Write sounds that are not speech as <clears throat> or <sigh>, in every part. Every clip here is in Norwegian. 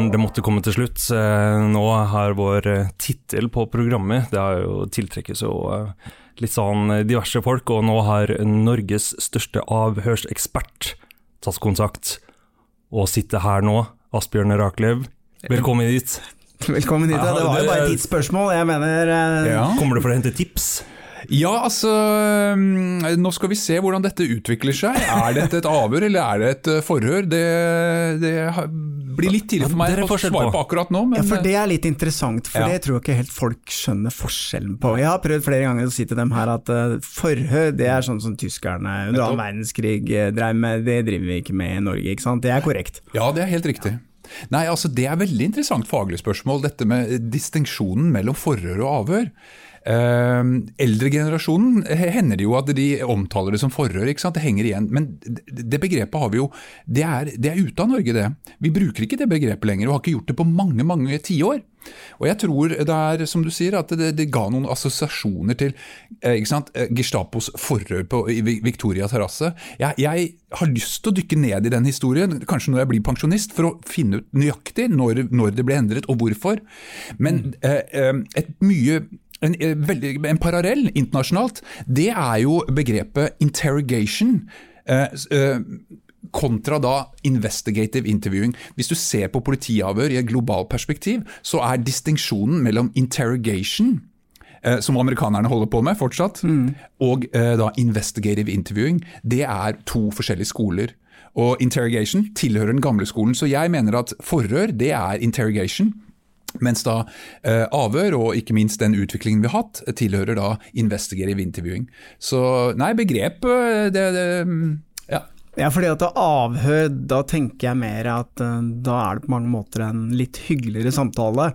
Stein-Morten, det måtte komme til slutt. Eh, Nå har vår eh, tittel på programmet Det har jo tiltrekket så eh, litt sånn diverse folk, og nå har Norges største avhørsekspert tatt kontakt og sitter her nå. Asbjørn Raklev, velkommen hit. Velkommen hit. Ja. Det var jo bare et tidsspørsmål. Jeg mener Ja. Kommer du for å hente tips? Ja, altså mm, Nå skal vi se hvordan dette utvikler seg. Er dette et avhør eller er det et eh, forhør? Det, det blir litt tidlig for meg er å svare på. akkurat nå. Men, Ja, for det er litt interessant, for Ja. det tror jeg ikke helt folk skjønner forskjellen på. Jeg har prøvd flere ganger å si til dem her at eh, forhør, det er sånn som tyskerne under annen verdenskrig eh, drev med, det driver vi ikke med i Norge, ikke sant. Det er korrekt. ja, det er helt riktig. Nei, altså Det er veldig interessant faglig spørsmål, dette med distinksjonen mellom forhør og avhør. Eh, Eldregenerasjonen eh, hender det jo at de omtaler det som forhør, det henger igjen. Men det, begrepet har vi jo, det er, det er ute av Norge, det. Vi bruker ikke det begrepet lenger, og har ikke gjort det på mange mange tiår. Og jeg tror det er, som du sier, at det, det ga noen assosiasjoner til eh, ikke sant? eh, Gestapos forhør på Victoria terrasse. Jeg, jeg har lyst til å dykke ned i den historien, kanskje når jeg blir pensjonist, for å finne ut nøyaktig når, når det ble endret og hvorfor. Men mm. eh, et mye en, eh, veldig, en parallell internasjonalt, det er jo begrepet interrogation. eh, eh, kontra da investigative interviewing. Hvis du ser på politiavhør i et globalt perspektiv, så er distinksjonen mellom interrogation, eh, som amerikanerne holder på med fortsatt, og eh, da investigative interviewing, det er to forskjellige skoler. Og interrogation tilhører den gamle skolen, så jeg mener at forhør, det er interrogation. Mens da eh, avhør, og ikke minst den utviklingen vi har hatt, tilhører da investigative interviewing. Så nei, begrep eh, det, det mm, ja. Ja, fordi at avhør, da tenker jeg mer at eh, da er det på mange måter en litt hyggeligere samtale.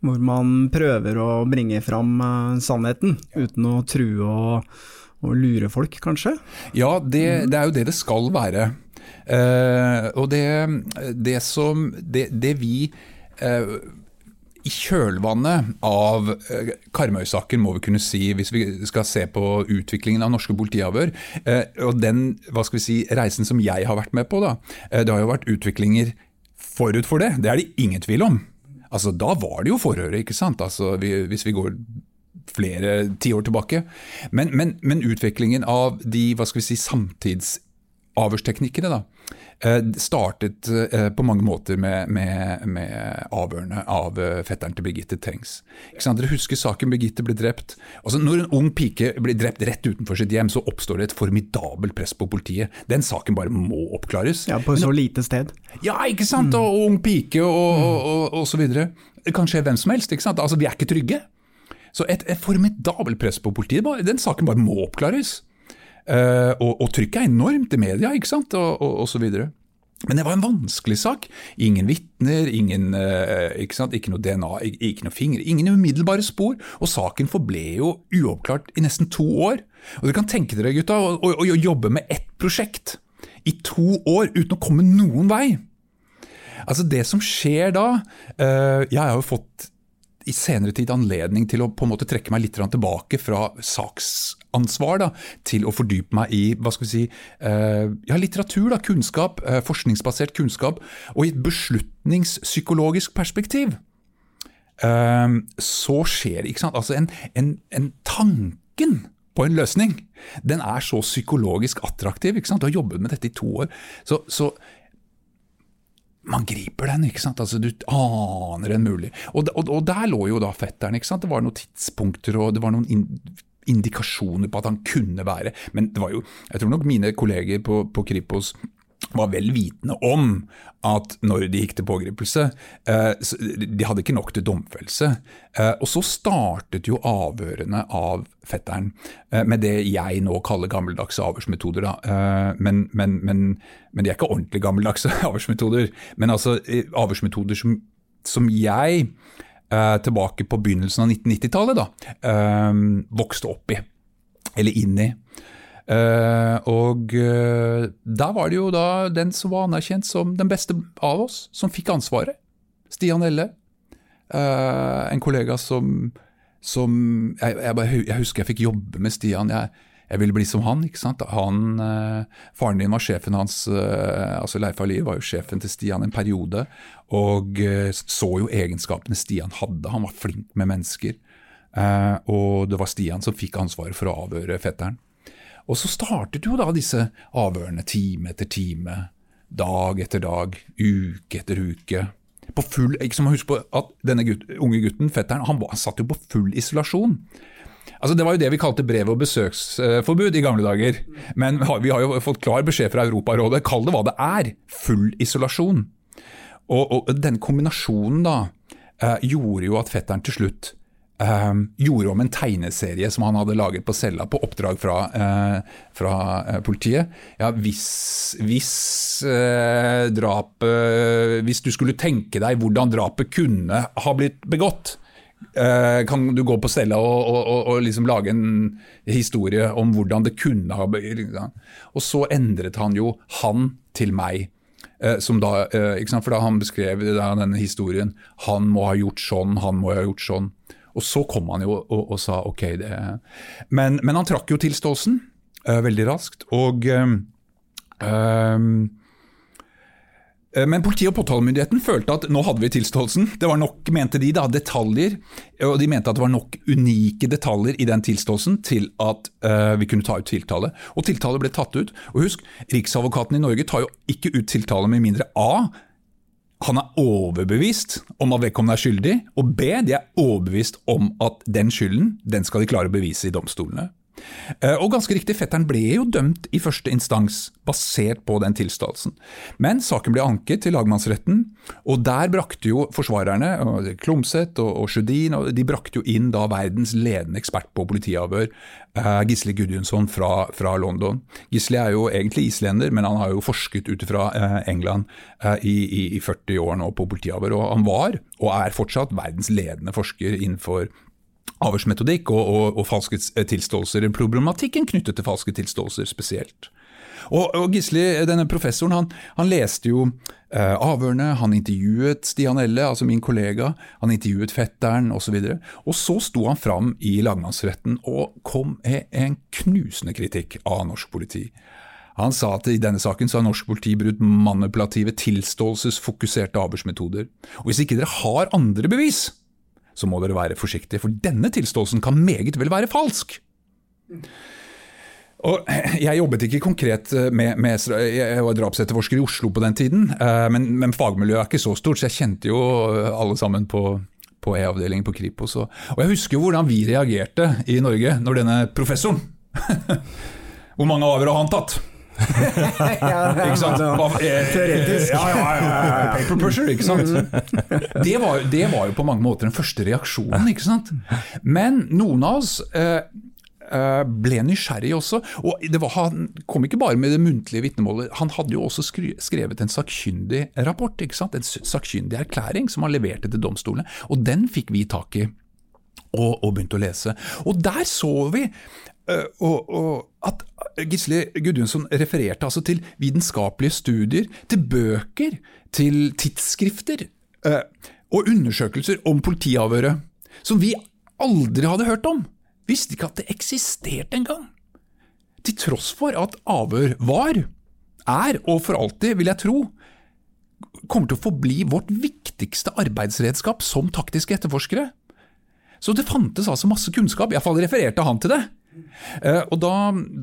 Hvor man prøver å bringe fram eh, sannheten, uten å true og, og lure folk, kanskje. Ja, det, det er jo det det skal være. Eh, og det, det som Det, det vi eh, i kjølvannet av eh, Karmøy-saken, må vi kunne si, hvis vi skal se på utviklingen av norske politiavhør, eh, og den hva skal vi si, reisen som jeg har vært med på, da, eh, det har jo vært utviklinger forut for det. Det er det ingen tvil om. Altså, Da var det jo forhøret, ikke sant? Altså, vi, hvis vi går flere tiår tilbake. Men, men, men utviklingen av de hva skal vi si, samtidsavhørsteknikkene da, startet eh, på mange måter med, med, med avhørene av eh, fetteren til Birgitte Tengs. Ikke sant? Dere husker saken Birgitte ble drept. Altså, når en ung pike blir drept rett utenfor sitt hjem, så oppstår det et formidabelt press på politiet. Den saken bare må oppklares. Ja, på så lite sted. Ja, ikke sant? Og, og ung pike og, og, og, og så videre. Det kan skje hvem som helst. ikke sant? Altså, Vi er ikke trygge. Så et, et formidabelt press på politiet. Den saken bare må oppklares. Eh, og, og trykket er enormt i media, ikke sant? Og, og, og så videre. Men det var en vanskelig sak. Ingen vitner, ingen, uh, ikke, sant? ikke noe DNA, ikke, ikke noe fingre, ingen umiddelbare spor. Og saken forble jo uoppklart i nesten to år. Og dere kan tenke dere, gutta, å, å, å jobbe med ett prosjekt i to år uten å komme noen vei. Altså Det som skjer da uh, Jeg har jo fått i senere tid anledning til å på en måte trekke meg litt tilbake fra saksansvar da, til å fordype meg i hva skal vi si, uh, ja, litteratur, da, kunnskap, uh, forskningsbasert kunnskap, og i et beslutningspsykologisk perspektiv. Eh, så skjer ikke sant? Altså en, en, en tanken på en løsning, den er så psykologisk attraktiv. ikke sant? Du har jobbet med dette i to år. Så, så man griper den, ikke sant. Altså, du aner en mulig. Og, og, og der lå jo da fetteren. ikke sant? Det var noen tidspunkter og det var noen in, indikasjoner på at han kunne være Men det var jo, jeg tror nok mine kolleger på, på Kripos var vel vitende om at når de gikk til pågripelse eh, De hadde ikke nok til domfellelse. Eh, og så startet jo avhørene av fetteren eh, med det jeg nå kaller gammeldagse avhørsmetoder. Men, men, men, men de er ikke ordentlig gammeldagse <laughs> avhørsmetoder. Men altså avhørsmetoder som, som jeg tilbake på begynnelsen av 1990-tallet eh, vokste opp i, eller inn i. Eh, og eh, der var det jo da den som var anerkjent som den beste av oss, som fikk ansvaret. Stian Elle. Eh, en kollega som, som jeg, jeg, bare, jeg husker jeg fikk jobbe med Stian. Jeg, jeg ville bli som han. ikke sant? Han, eh, Faren din var sjefen hans, eh, altså Leif Alier var jo sjefen til Stian en periode, og eh, så jo egenskapene Stian hadde. Han var flink med mennesker. Og det var Stian som fikk ansvaret for å avhøre fetteren. Og så startet jo da disse avhørene time etter time, dag etter dag, uke etter uke. På full, ikke som Husk på at denne gutt, unge gutten, fetteren, han, han satt jo på full isolasjon. Altså Det var jo det vi kalte brev- og besøksforbud i gamle dager. Men vi har jo fått klar beskjed fra Europarådet, kall det hva det er, full isolasjon. Og, og den kombinasjonen da eh, gjorde jo at fetteren til slutt eh, gjorde om en tegneserie som han hadde laget på cella på oppdrag fra, uh, fra uh, politiet. Ja, hvis, hvis uh, drapet Hvis du skulle tenke deg hvordan drapet kunne ha blitt begått, kan du gå på cella og, og, og, og liksom lage en historie om hvordan det kunne ha. Og så endret han jo 'han' til meg. Eh, da, eh? For da han beskrev denne historien 'Han må ha gjort sånn, han må ha gjort sånn'. Og så kom han jo og, sa ok, det men, men han trakk jo tilståelsen eh, veldig raskt. Og um, eh, men politiet og påtalemyndigheten følte at nå hadde vi tilståelsen. Det var nok, mente de, da, detaljer, og de mente at det var nok unike detaljer i den tilståelsen til at uh, vi kunne ta ut tiltale. Og tiltale ble tatt ut. Og husk, Riksadvokaten i Norge tar jo ikke ut tiltale med mindre A. Han er overbevist om at vedkommende er skyldig, og B. De er overbevist om at den skylden den skal de klare å bevise i domstolene. Eh, og ganske riktig, fetteren ble jo dømt i første instans, basert på den tilståelsen. Men saken ble anket til lagmannsretten, og der brakte jo forsvarerne, Klomsæt og, og Sjødin, de brakte jo inn da verdens ledende ekspert på politiavhør, eh, Gisle Gudjonsson fra, fra, London. Gisle er jo egentlig islender, men han har jo forsket ut fra eh, England i, i, i 40 år nå på politiavhør, og han var, og er fortsatt, verdens ledende forsker innenfor avhørsmetodikk og, og, og, falske tilståelser, problematikken knyttet til falske tilståelser spesielt. Og, og Gisli, denne professoren, han, han leste jo eh, avhørene, han intervjuet Stian Elle, altså min kollega, han intervjuet fetteren osv. Og, så og så sto han fram i lagmannsretten og kom med en knusende kritikk av norsk politi. Han sa at i denne saken så har norsk politi brutt manipulative, tilståelsesfokuserte avhørsmetoder. Og hvis ikke dere har andre bevis, så må dere være forsiktige, for denne tilståelsen kan meget vel være falsk. Og Jeg jobbet ikke konkret med, med Jeg var drapsetterforsker i Oslo på den tiden, eh, men, men, fagmiljøet er ikke så stort, så jeg kjente jo alle sammen på, på E-avdelingen på Kripos. Og, og jeg husker jo hvordan vi reagerte i Norge når denne professoren <laughs> Hvor mange avhør har han tatt? Ikke sant? Teoretisk. Ja, ja, ja, Paper pusher, ikke sant. Det var, det var, jo på mange måter den første reaksjonen, ikke sant. Men noen av oss eh, eh ble nysgjerrig også. og var, Han kom ikke bare med det muntlige vitnemålet, han hadde jo også skrevet en sakkyndig rapport. ikke sant? En sakkyndig erklæring som han leverte til domstolene. Og den fikk vi tak i og, og begynte å lese. Og der så vi uh, og, og at Gisle Gudjonsson refererte altså til vitenskapelige studier, til bøker, til tidsskrifter uh, og undersøkelser om politiavhøret, som vi aldri hadde hørt om. Visste ikke at det eksisterte engang. Til tross for at avhør var, er og for alltid, vil jeg tro, kommer til å forbli vårt viktigste arbeidsredskap som taktiske etterforskere. Så det fantes altså masse kunnskap, iallfall refererte han til det. Uh, og da,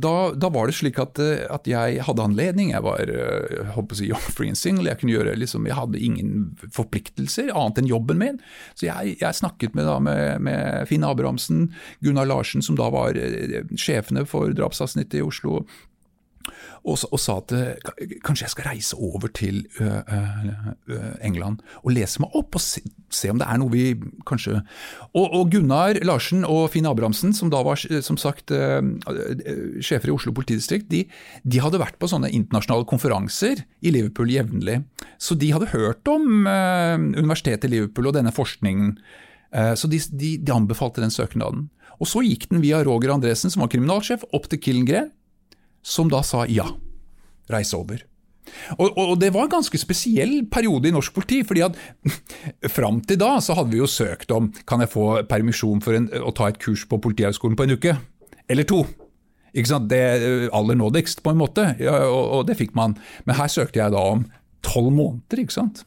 da, da, var det slik at, uh, at, jeg hadde anledning, jeg var uh, håper å si, <laughs> free and single, jeg, kunne gjøre, liksom, jeg hadde ingen forpliktelser annet enn jobben min. Så jeg, jeg snakket med, da, med, med Finn Abrahamsen, Gunnar Larsen, som da var sjefene for drapsavsnittet i Oslo, og, og, sa at eh, kanskje jeg skal reise over til uh, uh, England og lese meg opp og se, se, om det er noe vi kanskje Og, og Gunnar Larsen og Finn Abrahamsen, som da var som sagt sjefer i Oslo politidistrikt, de, de, hadde vært på sånne internasjonale konferanser i Liverpool jevnlig. Så de hadde hørt om universitetet i Liverpool og denne forskningen. Så de, de, de anbefalte den søknaden. Og Så gikk den via Roger Andresen, som var kriminalsjef, opp til Killengren som da sa ja, reis over. Og, og, Det var en ganske spesiell periode i norsk politi. fordi at <laughs> Fram til da så hadde vi jo søkt om kan jeg få permisjon for en, å ta et kurs på Politihøgskolen på en uke. Eller to. Ikke sant? Det eh, aller nådigst, på en måte, ja, og, og, det fikk man. Men her søkte jeg da om tolv måneder, ikke sant?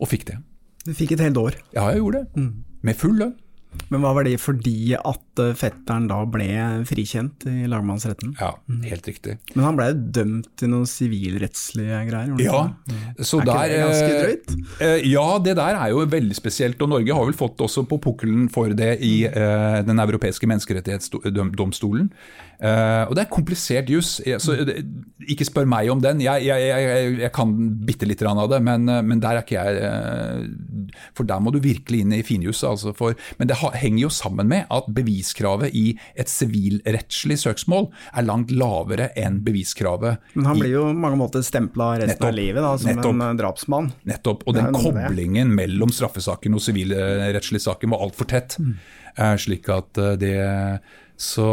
og fikk det. Du fikk et helt år? Ja, jeg gjorde det. Mm. Med full lønn. Men hva var det fordi at eh, fetteren da ble frikjent i lagmannsretten? Ja, helt riktig. Men han ble jo dømt til noen sivilrettslige greier? Ja, så er der, ikke det ganske eh, drøyt? Eh, ja, det der er jo veldig spesielt. Og Norge har vel fått også på pukkelen for det i uh, Den europeiske menneskerettighetsdomstolen. Uh, og det er komplisert juss, så ikke spør meg om den. Jeg, jeg, jeg, jeg kan bitte litt av det, men, men, der er ikke jeg For der må du virkelig inn i finjusset. Altså men det henger jo sammen med at beviskravet i et sivilrettslig søksmål er langt lavere enn beviskravet Men han blir jo på mange måter stempla resten nettopp, av livet da, som nettopp, en eh, drapsmann. Nettopp. Og den koblingen mellom straffesaken og sivilrettslig saken var altfor tett. Mm. Slik at eh, det så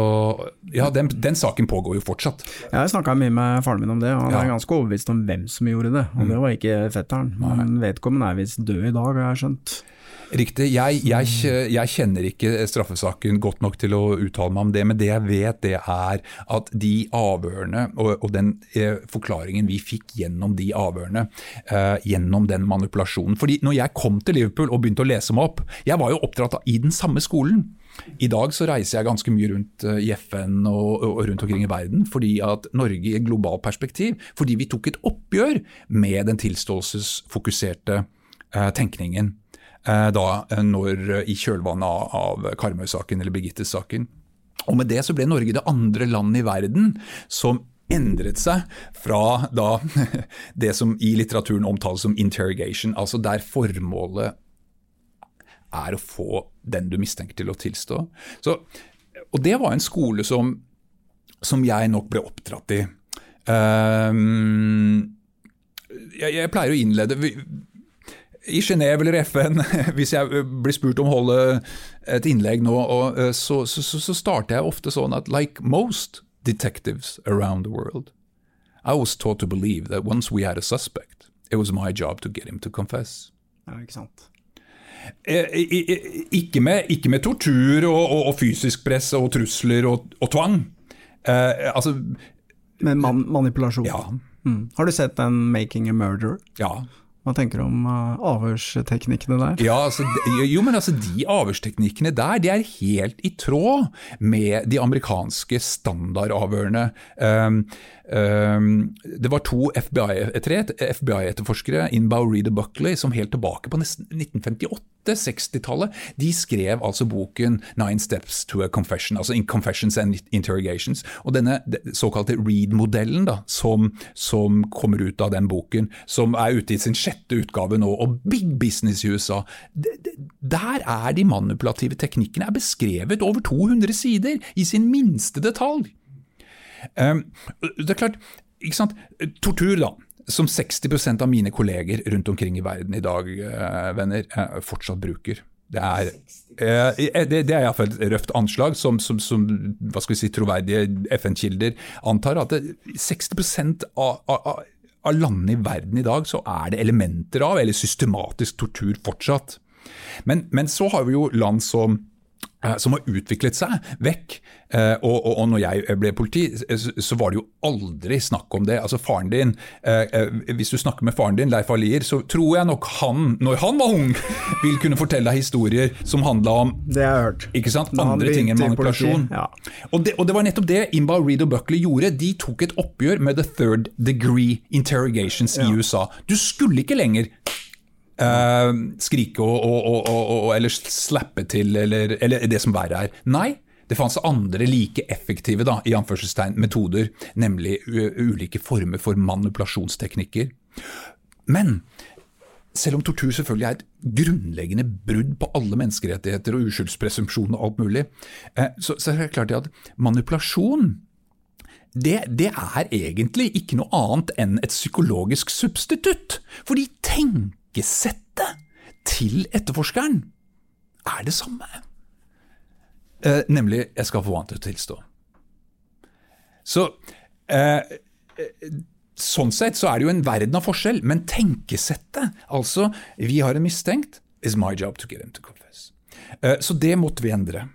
ja, den, den, saken pågår jo fortsatt. Jeg har snakka mye med faren min om det, og han ja. er ganske overbevist om hvem som gjorde det. Og mm. det var ikke fetteren. Men vedkommende er visst død i dag, har jeg skjønt. Riktig. Jeg, jeg, jeg, kjenner ikke straffesaken godt nok til å uttale meg om det, men det jeg vet det er at de avhørene og, og den eh, forklaringen vi fikk gjennom de avhørene, eh, gjennom den manipulasjonen Fordi når jeg kom til Liverpool og begynte å lese meg opp, jeg var jo oppdratt i den samme skolen. I dag så reiser jeg ganske mye rundt eh, i FN og, og, rundt omkring i verden fordi at Norge i et globalt perspektiv, fordi vi tok et oppgjør med den tilståelsesfokuserte eh, tenkningen. Eh, da eh, når, i kjølvannet av Karmøy-saken eller Birgitte-saken. Og Med det så ble Norge det andre landet i verden som endret seg fra da, <laughs> det som i litteraturen omtales som interrogation, altså der formålet er å få den du mistenker til å tilstå. Så, og Det var en skole som, som jeg nok ble oppdratt i. Um, jeg, jeg, pleier å innlede i Genéve eller FN, <laughs> hvis jeg blir spurt om å holde et innlegg nå, eh, så, så, så, starter jeg ofte sånn at like most detectives around the world, I was taught to believe that once we had a suspect, it was my job to get him to confess. Ja, ikke sant. Eh, ikke med, ikke med tortur og, og, og, fysisk press og trusler og, og tvang. Eh, altså Med man manipulasjon? Ja. Mm. Har du sett den 'Making a Murderer'? Ja. Hva tenker du om uh, avhørsteknikkene der? Ja, altså, jo, men altså, De avhørsteknikkene der de er helt i tråd med de amerikanske standardavhørene. Um, det var to FBI-etterforskere, FBI Inbow Reader Buckley, som helt tilbake på 1958 60-tallet, de skrev altså boken 'Nine Steps to a Confession', altså in Confessions and Interrogations. Og denne såkalte Reed-modellen som, som, kommer ut av den boken, som er ute i sin sjette utgave nå, og big business i USA, der er de manipulative teknikkene er beskrevet over 200 sider, i sin minste detalj. Um, det er klart, ikke sant, tortur da, som 60% av mine kolleger rundt omkring i verden i dag, eh, venner, eh, fortsatt bruker. Det er, eh, det, det er iallfall et røft anslag, som, som, som hva skal vi si, troverdige FN-kilder antar. At 60 av, av, av landene i verden i dag så er det elementer av, eller systematisk tortur fortsatt. Men, men så har vi jo land som Eh, som har utviklet seg vekk. Eh, og, og, og, når jeg ble politi, så var det jo aldri snakk om det. Altså faren din, eh, Hvis du snakker med faren din, Leif Alier, så tror jeg nok han, når han var ung, <laughs> vil kunne fortelle deg historier som handla om det har jeg hørt. Ikke sant? andre ting enn manipulasjon. Ja. Og, det, og, det, var nettopp det Imba Reed og Buckley gjorde. De tok et oppgjør med the third degree interrogations ja. i USA. Du skulle ikke lenger Uh, skrike og, og, og, eller slappe til, eller, eller, det som verre er. Nei, det fantes andre like effektive da, i anførselstegn, metoder, nemlig ulike former for manipulasjonsteknikker. Men selv om tortur selvfølgelig er et grunnleggende brudd på alle menneskerettigheter og uskyldspresumpsjon og alt mulig, uh, så, så, er det klart at manipulasjon det, det, er egentlig ikke noe annet enn et psykologisk substitutt. Fordi tenk tankesettet til etterforskeren er det samme. Eh, nemlig 'jeg skal få han til å tilstå'. Så eh, Sånn sett så er det jo en verden av forskjell, men tenkesettet, altså 'vi har en mistenkt', is my job to get him to confess. Eh, så det måtte vi endre.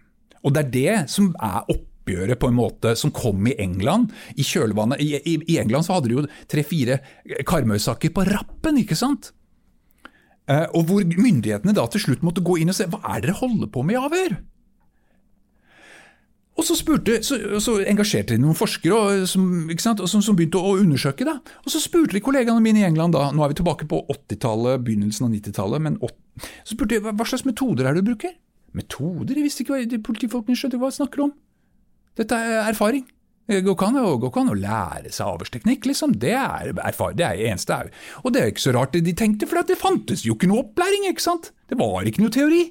Og det er det som er oppe oppgjøret på en måte som kom i England. I kjølvannet I, i, i England så hadde de jo tre-fire Karmøy-saker på rappen, ikke sant? Eh, og hvor myndighetene da til slutt måtte gå inn og se hva er dere holder på med i avhør? Og så, spurte, så, så engasjerte de noen forskere og, som, og som, som, begynte å undersøke. Da. Og Så spurte de kollegaene mine i England, da, nå er vi tilbake på 80-tallet, begynnelsen av 90-tallet, men 80, så spurte de hva slags metoder er det du bruker. Metoder? Jeg visste ikke hva de politifolkene skjønte hva de snakker om. Dette er erfaring. Det går ikke an, å lære seg avhørsteknikk, liksom. Det er erfaring, det er eneste eneste. Og det er ikke så rart de tenkte, for det fantes jo ikke noe opplæring, ikke sant. Det var ikke noe teori.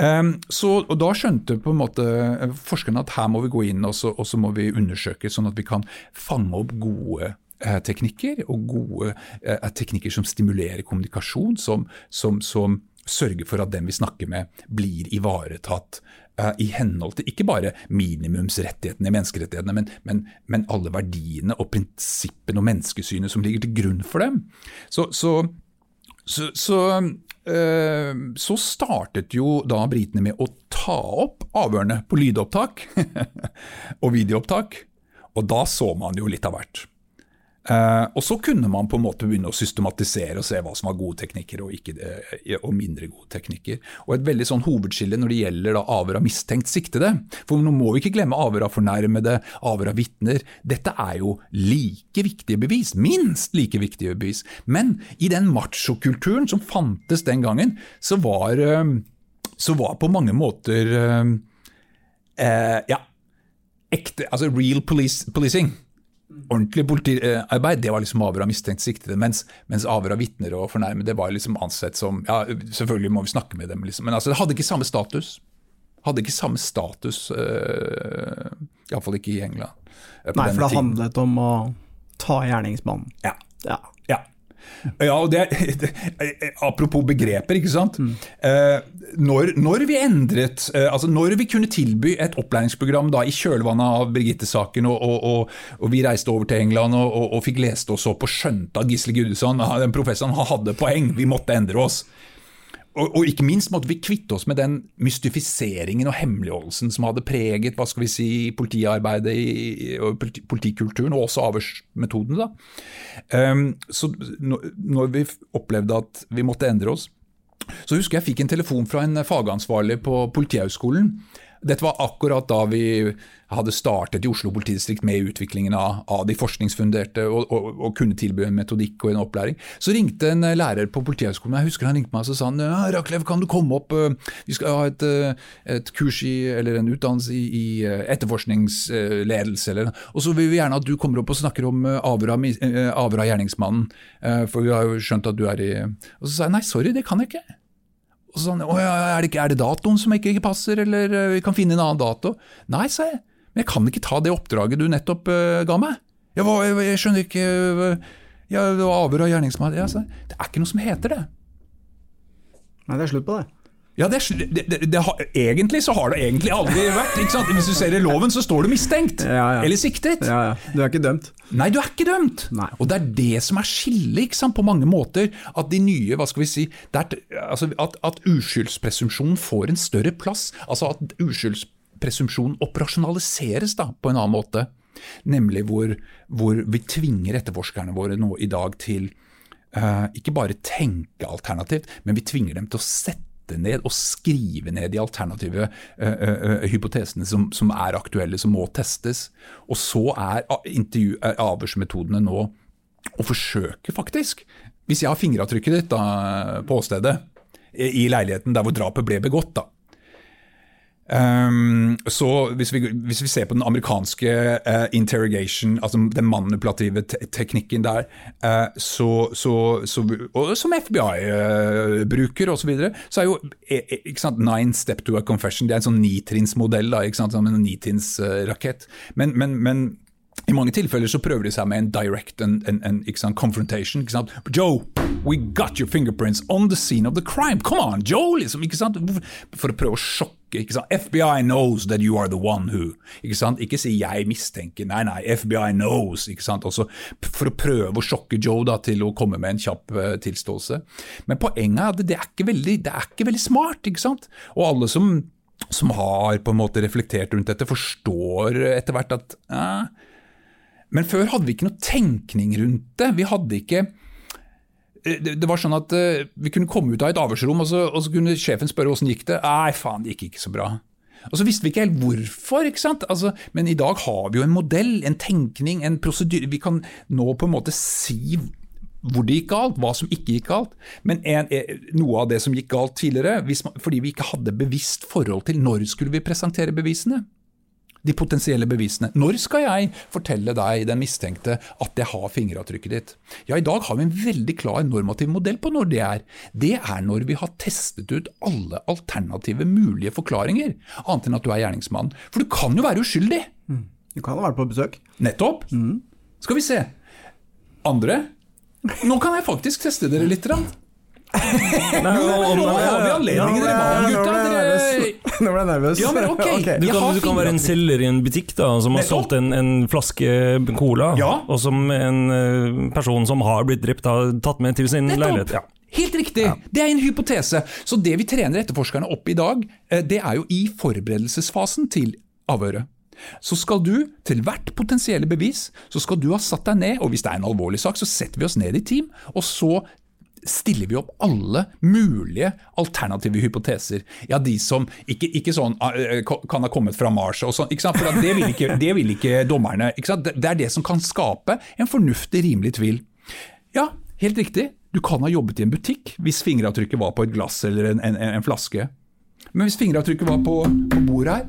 Um, så, og Da skjønte på en måte eh, forskerne at her må vi gå inn og så, og så må vi undersøke, sånn at vi kan fange opp gode eh, teknikker, og gode eh, teknikker som stimulerer kommunikasjon, som, som, som, sørger for at den vi snakker med, blir ivaretatt eh, i henhold til ikke bare minimumsrettighetene i menneskerettighetene, men, men, men, alle verdiene og prinsippene og menneskesynet som ligger til grunn for dem. Så, så, så, så Eh, så startet jo da britene med å ta opp avhørene på lydopptak <laughs> og videoopptak, og da så man jo litt av hvert. Uh, og så kunne man på en måte begynne å systematisere og se hva som var gode teknikker og, ikke, uh, og mindre gode teknikker. Og Et veldig sånn hovedskille når det gjelder da avhør av mistenkt siktede. For nå må vi ikke glemme avhør av fornærmede, avhør av vitner. Dette er jo like viktige bevis, minst like viktige bevis. Men i den machokulturen som fantes den gangen, så var, uh, så var på mange måter ja, ekte, altså real police, policing ordentlig politiarbeid, det var liksom avhør av mistenkt siktede. Mens, mens avhør av vitner og fornærmede var liksom ansett som Ja, selvfølgelig må vi snakke med dem, liksom. Men altså, det hadde ikke samme status. Hadde ikke samme status, uh, iallfall ikke i England. Nei, for det handlet om å ta gjerningsmannen. Ja. ja. Ja, og det, det, <laughs> Apropos begreper, ikke sant. Mm. Eh, når, når, vi endret, eh, altså når vi kunne tilby et opplæringsprogram da i kjølvannet av Birgitte-saken, og, og, og, og, vi reiste over til England og, fikk lest oss opp og skjønte at Gisle Gudesson, den professoren, hadde poeng, vi måtte endre oss. Og, og, ikke minst måtte vi kvitte oss med den mystifiseringen og hemmeligholdelsen som hadde preget hva skal vi si, politiarbeidet i, og politikulturen, og også avhørsmetodene. Um, så når vi opplevde at vi måtte endre oss, så husker jeg fikk en telefon fra en fagansvarlig på Politihøgskolen dette var akkurat da vi hadde startet i Oslo politidistrikt med utviklingen av, av de forskningsfunderte og, og, og, kunne tilby en metodikk og en opplæring. Så ringte en lærer på Politihøgskolen, jeg husker han ringte meg og sa Raklev, kan du komme opp, vi skal ha et, et kurs i, eller en utdannelse i, i etterforskningsledelse, eller, og så vil vi gjerne at du kommer opp og snakker om avhør av gjerningsmannen, for vi har jo skjønt at du er i Og så sa jeg nei, sorry, det kan jeg ikke. Og så sånn, er, det ikke, er det datoen som ikke, passer, eller uh, vi kan finne en annen dato? Nei, sa jeg, men jeg kan ikke ta det oppdraget du nettopp uh, ga meg. Jeg, jeg, jeg, skjønner ikke uh, ja, avhør av gjerningsmann. Det er ikke noe som heter det. Nei, det er slutt på det. Ja, det, det, det, det, Egentlig så har det egentlig aldri vært. Hvis du ser i loven, så står du mistenkt. Ja, ja. Eller siktet. Ja, du er ikke dømt. Nei, du er ikke dømt. Nei. Og det er det som er skillet, på mange måter. At de nye, hva skal vi si er, altså, At, at uskyldspresumpsjonen får en større plass. Altså at uskyldspresumpsjonen operasjonaliseres da, på en annen måte. Nemlig hvor, hvor vi tvinger etterforskerne våre nå i dag til uh, ikke bare tenke alternativt, men vi tvinger dem til å sette ned og skrive ned de alternative uh, uh, hypotesene som, som, er aktuelle, som må testes. Og så er avhørsmetodene nå å forsøke, faktisk, hvis jeg har fingeravtrykket ditt da, på åstedet, i leiligheten der hvor drapet ble begått, da, Um, så hvis vi, hvis vi, ser på den amerikanske uh, interrogation, altså den manipulative te teknikken der, uh, så, så, så, og som FBI uh, bruker osv., så, så er jo e, e, ikke sant, nine step to a confession det er en sånn nitrinnsmodell, som en nitrinnsrakett. Men, men, men i mange tilfeller så prøver de seg med en direct en, en, en sant, confrontation. Ikke sant? Joe, we got your fingerprints on the scene of the crime. Come on, Joe! Liksom, ikke sant? For å prøve å sjokke. Ikke sant? FBI knows that you are the one who. Ikke sant? Ikke si 'jeg mistenker'. Nei, nei, FBI knows. Ikke sant? Også for å prøve å sjokke Joe da, til å komme med en kjapp uh, tilståelse. Men poenget er at det er ikke veldig, det er ikke veldig smart. ikke sant? Og alle som som har på en måte reflektert rundt dette, forstår etter hvert at eh. Men før hadde vi ikke noe tenkning rundt det. Vi hadde ikke eh, det, var sånn at uh, Vi kunne komme ut av et avhørsrom, og så, og så kunne sjefen spørre åssen gikk det. Nei, faen, det gikk ikke så bra. Og så visste vi ikke helt hvorfor, ikke sant? Altså, men i dag har vi jo en modell, en tenkning, en prosedyre. Vi kan nå på en måte si hvor det gikk galt, hva som ikke gikk galt. Men en, noe av det som gikk galt tidligere, man, fordi vi ikke hadde bevisst forhold til når skulle vi presentere bevisene. De potensielle bevisene. Når skal jeg fortelle deg, den mistenkte, at jeg har fingeravtrykket ditt? Ja, I dag har vi en veldig klar normativ modell på når det er. Det er når vi har testet ut alle alternative mulige forklaringer, annet enn at du er gjerningsmann. For du kan jo være uskyldig! Mm. Du kan ha vært på besøk. Nettopp. Mm. Skal vi se. Andre nå kan jeg faktisk teste dere litt. Rann. Nei, nå, har vi anledningen, dere gutta. <laughs> Nå ble jeg nervøs. Ja, men ok, <laughs> Du kan, du kan være en selger i en butikk da, som har solgt en, en flaske cola, ja. og som en uh, person som har blitt drept, har tatt med til sin Nettopp. leilighet. Ja. Helt riktig! Ja. Det er en hypotese. Så det vi trener etterforskerne opp i dag, eh, det er jo i forberedelsesfasen til avhøret så skal du til hvert potensielle bevis så skal du ha satt deg ned, og hvis det er en alvorlig sak, så setter vi oss ned i team, og så stiller vi opp alle mulige alternative hypoteser. Ja, de som ikke, ikke sånn ah, eh, kan ha kommet fra Mars og sånn, for det vil, ikke, det vil ikke dommerne. Ikke det er det som kan skape en fornuftig, rimelig tvil. Ja, helt riktig. Du kan ha jobbet i en butikk hvis fingeravtrykket var på et glass eller en, en, en flaske. Men hvis fingeravtrykket var på, på bordet her,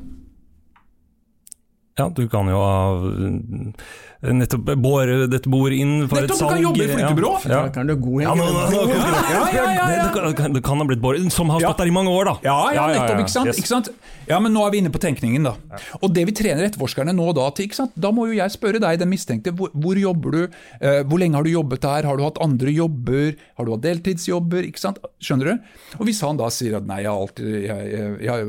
ja, du kan jo ha eh, nettopp bore dette bordet inn for nettopp, et salg. Nettopp, du kan jobbe i flyttebyrå! Ja. Ja. Du god ja, det, kan, det kan ha blitt båret, som har stått der i mange år, da. Ja, ja, nettopp, ikke sant? Yes. ikke sant? Ja, men nå er vi inne på tenkningen, da. Og det vi trener etterforskerne nå da til, ikke sant? da må jo jeg spørre deg, den mistenkte, hvor, hvor jobber du? Uh, hvor lenge har du jobbet der? Har du hatt andre jobber? Har du hatt deltidsjobber? Ikke sant? Skjønner du? Og hvis han da sier at nei, jeg har alltid jeg, jeg, jeg,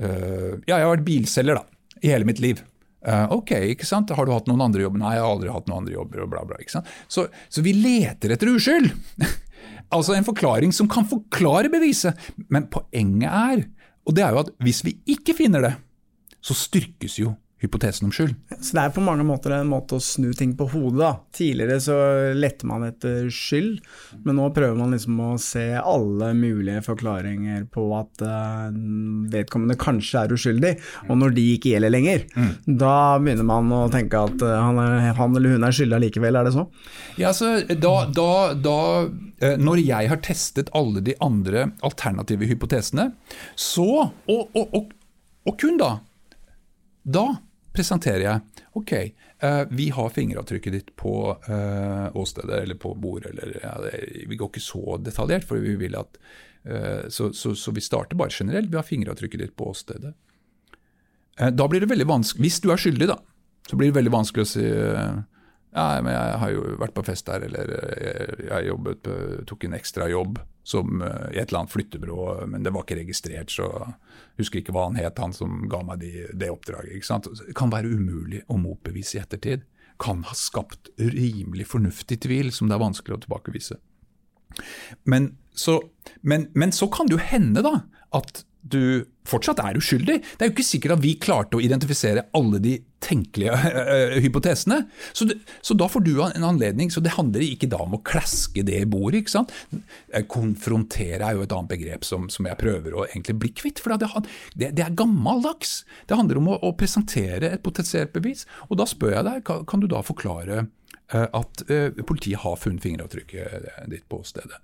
uh, ja, jeg har vært bilselger, da i hele mitt liv. Uh, ok, ikke sant? Har du hatt noen andre jobber? Nei, jeg har aldri hatt noen andre jobber. og bla bla, ikke sant? Så, så vi leter etter uskyld! <laughs> altså en forklaring som kan forklare beviset. Men poenget er, og det er jo at hvis vi ikke finner det, så styrkes jo hypotesen om skyld. Så det er på mange måter en måte å snu ting på hodet. da. Tidligere så lette man etter skyld, men nå prøver man liksom å se alle mulige forklaringer på at uh, vedkommende kanskje er uskyldig, og når de ikke gjelder lenger, mm. da begynner man å tenke at uh, han, er, han, eller hun er skyldig likevel, er det så? Ja, altså, da, da, da uh, Når jeg har testet alle de andre alternative hypotesene, så, og, og, og, og kun da, da presenterer jeg ok, uh, vi har fingeravtrykket ditt på uh, åstedet eller på bordet. Eller, ja, vi går ikke så detaljert, for vi vil at uh, så, så, så, vi starter bare generelt. Vi har fingeravtrykket ditt på åstedet. da blir det veldig vanskelig, Hvis du er skyldig, da, så blir det veldig vanskelig å si ja, men jeg har jo vært på fest der, eller jeg jobbet, tok en ekstra jobb som i et eller annet flyttebyrå, men det var ikke registrert, så husker ikke hva han het, han som ga meg de, det oppdraget. ikke sant? Det kan være umulig å motbevise i ettertid. Kan ha skapt rimelig fornuftig tvil som det er vanskelig å tilbakevise. Men så, men, men så kan det jo hende da, at du fortsatt er uskyldig. Det er jo ikke sikkert at vi klarte å identifisere alle de tenkelige uh, <laughs> hypotesene. Så, det, så, da får du en anledning. Så det handler ikke da om å klaske det i bordet. ikke sant? Eh, konfrontere er jo et annet begrep som, som jeg prøver å egentlig bli kvitt. For det, det, det er gammeldags. Det handler om å, å, presentere et potensielt bevis. Og da spør jeg deg, kan, kan du da forklare at uh, politiet har funnet fingeravtrykket ditt på stedet?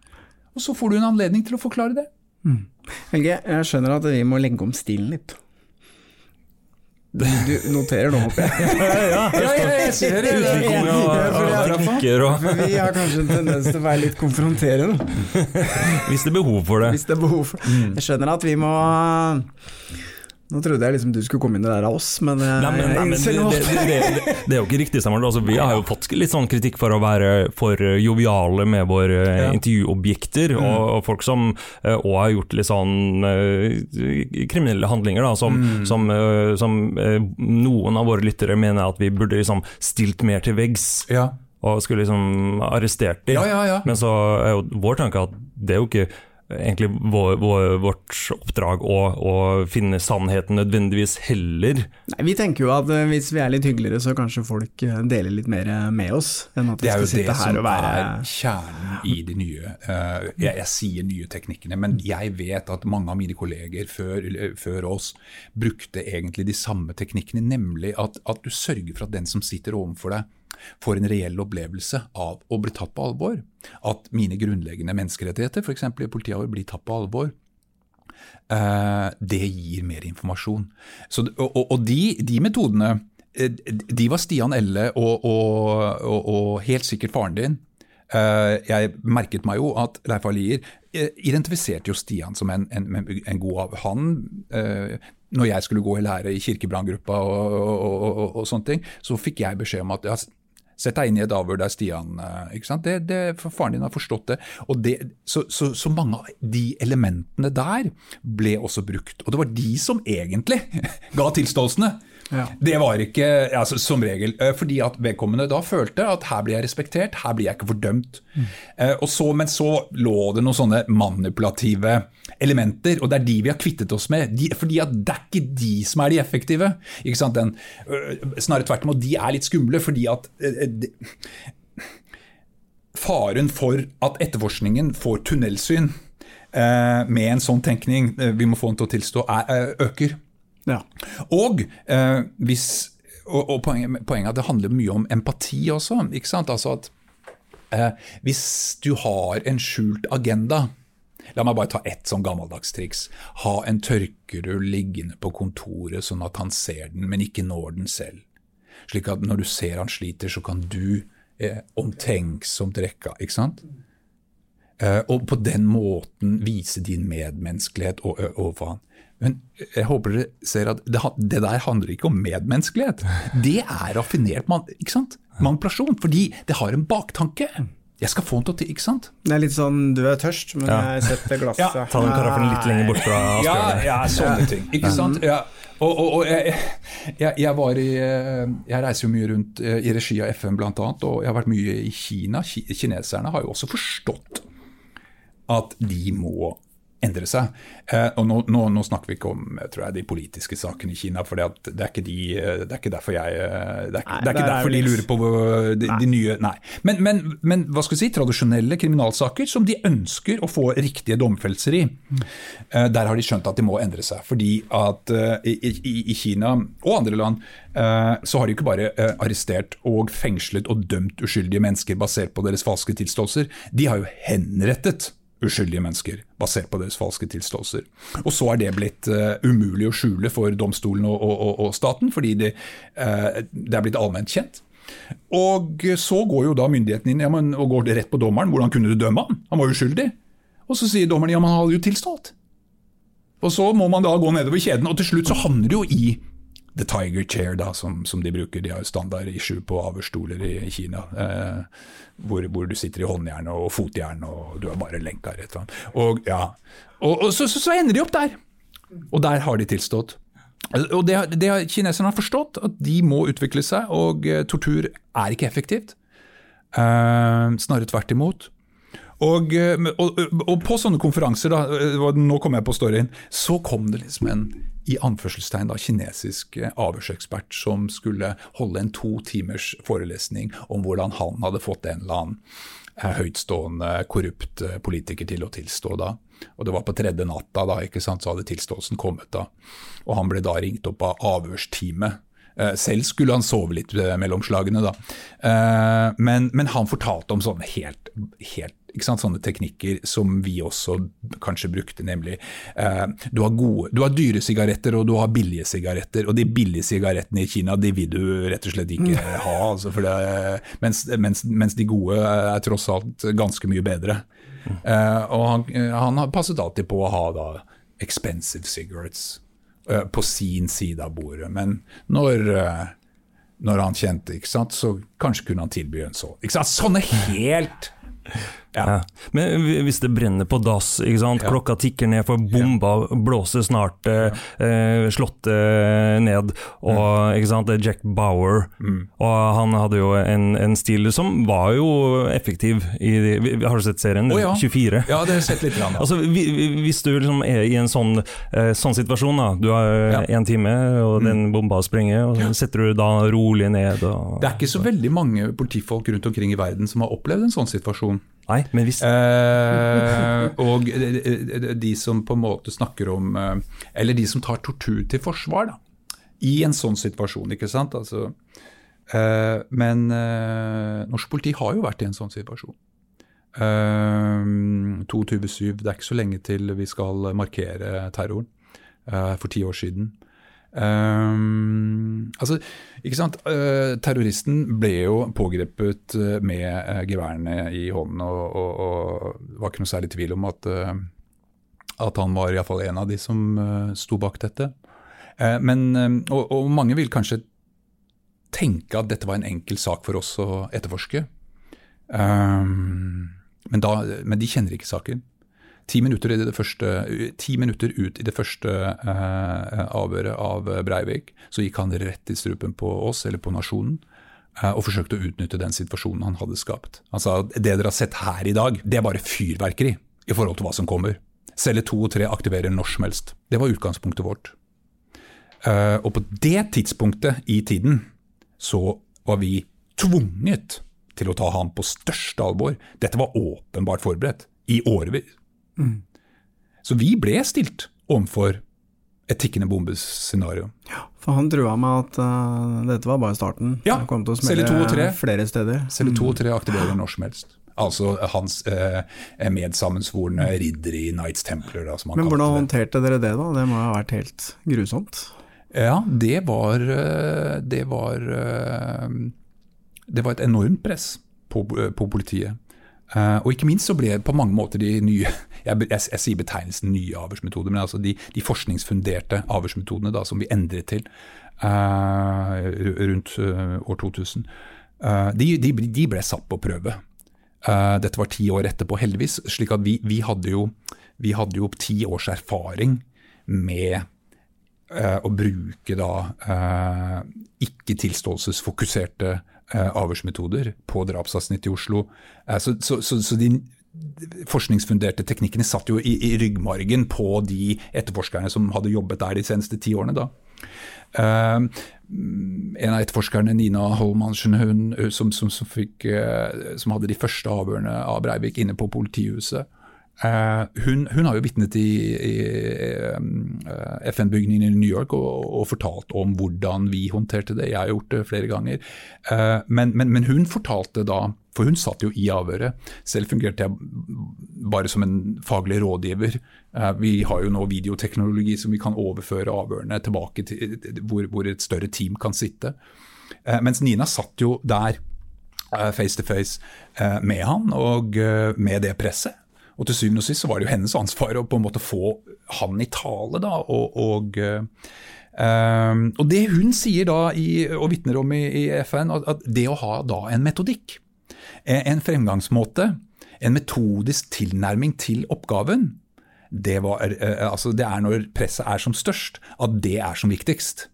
Og så får du en anledning til å forklare det. Mm. Helge, jeg skjønner at vi må legge om stilen litt. Du, noterer nå, håper jeg? <laughs> ja, ja, jeg ser det. Vi har kanskje en tendens til å være litt konfronterende. <laughs> Hvis det er behov for det. Hvis det er behov for det. Jeg skjønner at vi må nå trodde jeg liksom du skulle komme inn i det der av oss, men, eh, nei, men, nei, men det, det, det, det, er jo ikke riktig, Samuel. Altså, vi har jo fått litt sånn kritikk for å være for joviale med våre ja. intervjuobjekter, mm. og, og, folk som òg uh, har gjort litt sånn kriminelle handlinger, da, som, mm. som, som noen av våre lyttere mener at vi burde liksom stilt mer til veggs. Ja. Og skulle liksom arrestert dem. Ja, Men så er jo vår tanke at det er jo ikke egentlig vår, vår, vårt oppdrag å, å, finne sannheten nødvendigvis heller. Nei, Vi tenker jo at hvis vi er litt hyggeligere, så kanskje folk deler litt mer med oss. enn at vi skal sitte her og være... Det er jo det som er kjernen i de nye jeg, jeg, sier nye teknikkene, men jeg vet at mange av mine kolleger før, før oss brukte egentlig de samme teknikkene, nemlig at, at du sørger for at den som sitter overfor deg, får en reell opplevelse av å bli tatt på alvor. At mine grunnleggende menneskerettigheter, f.eks. i politiet, blir tatt på alvor. Eh, det gir mer informasjon. Så, og, og de, de, metodene eh, de var Stian Elle og, og, og helt sikkert faren din. Eh, jeg merket meg jo at Leif Alier identifiserte jo Stian som en, en, en god av. Han når jeg skulle gå i lære i kirkebranngruppa og, og, og, og, sånne ting, så fikk jeg beskjed om at ja, Sett deg inn i et avhør der Stian eh, ikke sant? Det, det, Faren din har forstått det. og det, så, så, så, mange av de elementene der ble også brukt. Og det var de som egentlig <laughs> ga tilståelsene. Ja. Det var ikke altså, som regel eh, fordi at vedkommende da følte at her blir jeg respektert, her blir jeg ikke fordømt. Mm. Så, men så lå det noen sånne manipulative elementer, og det er de vi har kvittet oss med. De, fordi at det er ikke de som er de effektive. Den, snarere tvert imot, de er litt skumle fordi at de, Faren for at etterforskningen får tunnelsyn med en sånn tenkning, vi må få den til å tilstå, er, øker. Ja. Og, eh, hvis, og, og poenget, poenget, er at det handler mye om empati også. ikke sant? Altså at eh, Hvis du har en skjult agenda La meg bare ta ett sånn gammeldags triks. Ha en tørkerull liggende på kontoret sånn at han ser den, men ikke når den selv. Slik at når du ser han sliter, så kan du eh, omtenksomt rekke. ikke sant? Eh, og på den måten vise din medmenneskelighet overfor han. Men jeg håper dere ser at det, det, der handler ikke om medmenneskelighet. Det er raffinert man, ikke sant? manipulasjon, fordi det har en baktanke. Jeg skal få den til å ikke sant? Det er litt sånn du er tørst, men ja. jeg setter glasset <laughs> ja. Ta den karaffen litt lenger bort fra ja, ja, sånne ting. Ikke sant? Ja. Og, og, og jeg, jeg, jeg, var i Jeg reiser jo mye rundt eh, i regi av FN bl.a., og jeg har vært mye i Kina. Kineserne har jo også forstått at de må endre seg. Eh, og nå, nå, nå, snakker vi ikke om tror jeg, de politiske sakene i Kina, for det, er ikke de, det er ikke derfor jeg eh, Det er, nei, det er ikke det derfor de lurer på de, de nye Nei. Men, men, men, hva skal vi si, tradisjonelle kriminalsaker som de ønsker å få riktige domfellelser i, mm. eh, der har de skjønt at de må endre seg. Fordi at i, i, i Kina og andre land så har de ikke bare arrestert og fengslet og dømt uskyldige mennesker basert på deres falske tilståelser, de har jo henrettet uskyldige mennesker, basert på deres falske tilståelser. Og så er det blitt uh, umulig å skjule for domstolen og, og, og staten, fordi det, uh, det, er blitt allment kjent. Og så går jo da myndighetene inn ja, men, og går rett på dommeren. Hvordan kunne du dømme han? Han var uskyldig. Og så sier dommeren ja, men han hadde jo tilstått. Og så må man da gå nedover kjeden, og til slutt så havner det jo i The Tiger Chair, da, som, som, de bruker. De har standard issue på avhørsstoler i, Kina. Eh, hvor, hvor, du sitter i håndjern og fotjern, og du har bare lenka rett fram. Og, ja. og, og så, så, så, ender de opp der! Og der har de tilstått. Og det, det har Kineserne har forstått, at de må utvikle seg, og uh, tortur er ikke effektivt. Eh, snarere tvert imot. Og, uh, og, og, på sånne konferanser, da, nå kommer jeg på storyen, så kom det liksom en i anførselstegn da, kinesisk eh, avhørsekspert som skulle holde en to timers forelesning om hvordan han hadde fått en eller annen eh, høytstående, korrupt eh, politiker til å tilstå da. Og Det var på tredje natta, da, ikke sant, så hadde tilståelsen kommet. da. Og Han ble da ringt opp av avhørsteamet. Selv skulle han sove litt mellom slagene, da. Men, men han fortalte om sånne helt, helt Sånne teknikker som vi også kanskje brukte, nemlig eh, du, har gode, du har dyre sigaretter og du har billige sigaretter, og de billige sigarettene i Kina de vil du rett og slett ikke mm. ha. Altså det, mens, mens, mens, de gode er tross alt ganske mye bedre. Eh, og han, han har passet alltid på å ha da expensive cigarettes eh, på sin side av bordet, men når eh, når han kjente, ikke sant, så kanskje kunne han tilby en sånn. Sånne helt Ja. Men hvis det brenner på dass, klokka tikker ned for bomba blåser snart eh, eh, slottet ned, og sant? det er Jack Bauer, Mm. og han hadde jo en, en stil som var jo effektiv i Har du sett serien? Oh, ja. 24? Ja, det har jeg sett litt. Grann. Altså, vi- vi- Hvis du liksom er i en sånn, eh, sånn situasjon, da. du har én time, og den bomba sprenger, og så setter du da rolig ned. Og, det er ikke så veldig mange politifolk rundt omkring i verden som har opplevd en sånn situasjon. Nei, men hvis Eh, og de, som på en måte snakker om eh, Eller de som tar tortur til forsvar, da. I en sånn situasjon, ikke sant. Altså, eh, men eh, norsk politi har jo vært i en sånn situasjon. Uh, 22.7, det er ikke så lenge til vi skal markere terroren. eh, for ti år siden. Um, altså, ikke sant? Uh, terroristen ble jo pågrepet eh, med uh, geværene i hånden, og, det var ikke noe særlig tvil om at, uh, at han var iallfall en av de som uh, sto bak dette. Men, og, og mange vil kanskje tenke at dette var en enkel sak for oss å etterforske. Um, men, da, men de kjenner ikke saken. Ti minutter, første, ti minutter ut i det første eh, avhøret av Breivik, så gikk han rett i strupen på oss, eller på nasjonen, eh, og forsøkte å utnytte den situasjonen han hadde skapt. Han sa at det dere har sett her i dag, det er bare fyrverkeri i forhold til hva som kommer. Celle to og tre aktiverer når som helst. Det var utgangspunktet vårt. Eh, og på det tidspunktet i tiden så var vi tvunget til å ta ham på største alvor. Dette var åpenbart forberedt i årevis. Så vi ble stilt overfor et tikkende bombescenario. Ja, For han trua med at uh, dette var bare starten. Ja, kom til å to tre. smelle flere steder. Celle 2 og 3 aktiverer når som helst. Altså hans eh, medsammensvorne ridder i Knights Templar, da, som han Men hvordan det. håndterte dere det, da? Det må ha vært helt grusomt. Ja, det var eh, Det var eh, Det var et enormt press på, på politiet. Eh, og ikke minst så ble på mange måter de nye <laughs> Jeg, jeg, jeg sier betegnelsen nye avhørsmetoder, men altså de, de forskningsfunderte avhørsmetodene da, som vi endret til uh, rundt uh, år 2000, eh, de, de, de ble satt på prøve. Dette var ti år etterpå, heldigvis. slik at vi, vi, hadde jo, vi hadde jo ti års erfaring med å bruke da eh, ikke tilståelsesfokuserte eh, avhørsmetoder på drapsavsnittet i Oslo. Eh, så, så, så, så de forskningsfunderte teknikkene satt jo i, i ryggmargen på de etterforskerne som hadde jobbet der de seneste ti årene. da. Uh, en av etterforskerne, Nina Holmansen, hun, som, som, som, fikk, uh, som hadde de første avhørene av Breivik inne på politihuset, Eh, hun, hun har jo vitnet i, i eh, FN-bygningen i New York og, og fortalt om hvordan vi håndterte det. Jeg har gjort det flere ganger. Eh, men, men, men hun fortalte da, for hun satt jo i avhøret. Selv fungerte jeg bare som en faglig rådgiver. Eh, vi har jo nå videoteknologi som vi kan overføre avhørene tilbake til hvor, hvor et større team kan sitte. Eh, mens Nina satt jo der eh, face to face eh, med han og eh, med det presset. Og til syvende og sist så var det jo hennes ansvar å på en måte få han i tale, da. Og, og, eh, og det hun sier da, i, og vitner om i, i FN, at, det å ha da en metodikk, eh, en fremgangsmåte, en metodisk tilnærming til oppgaven, det, var, eh, altså det er når presset er som størst, at det er som viktigst.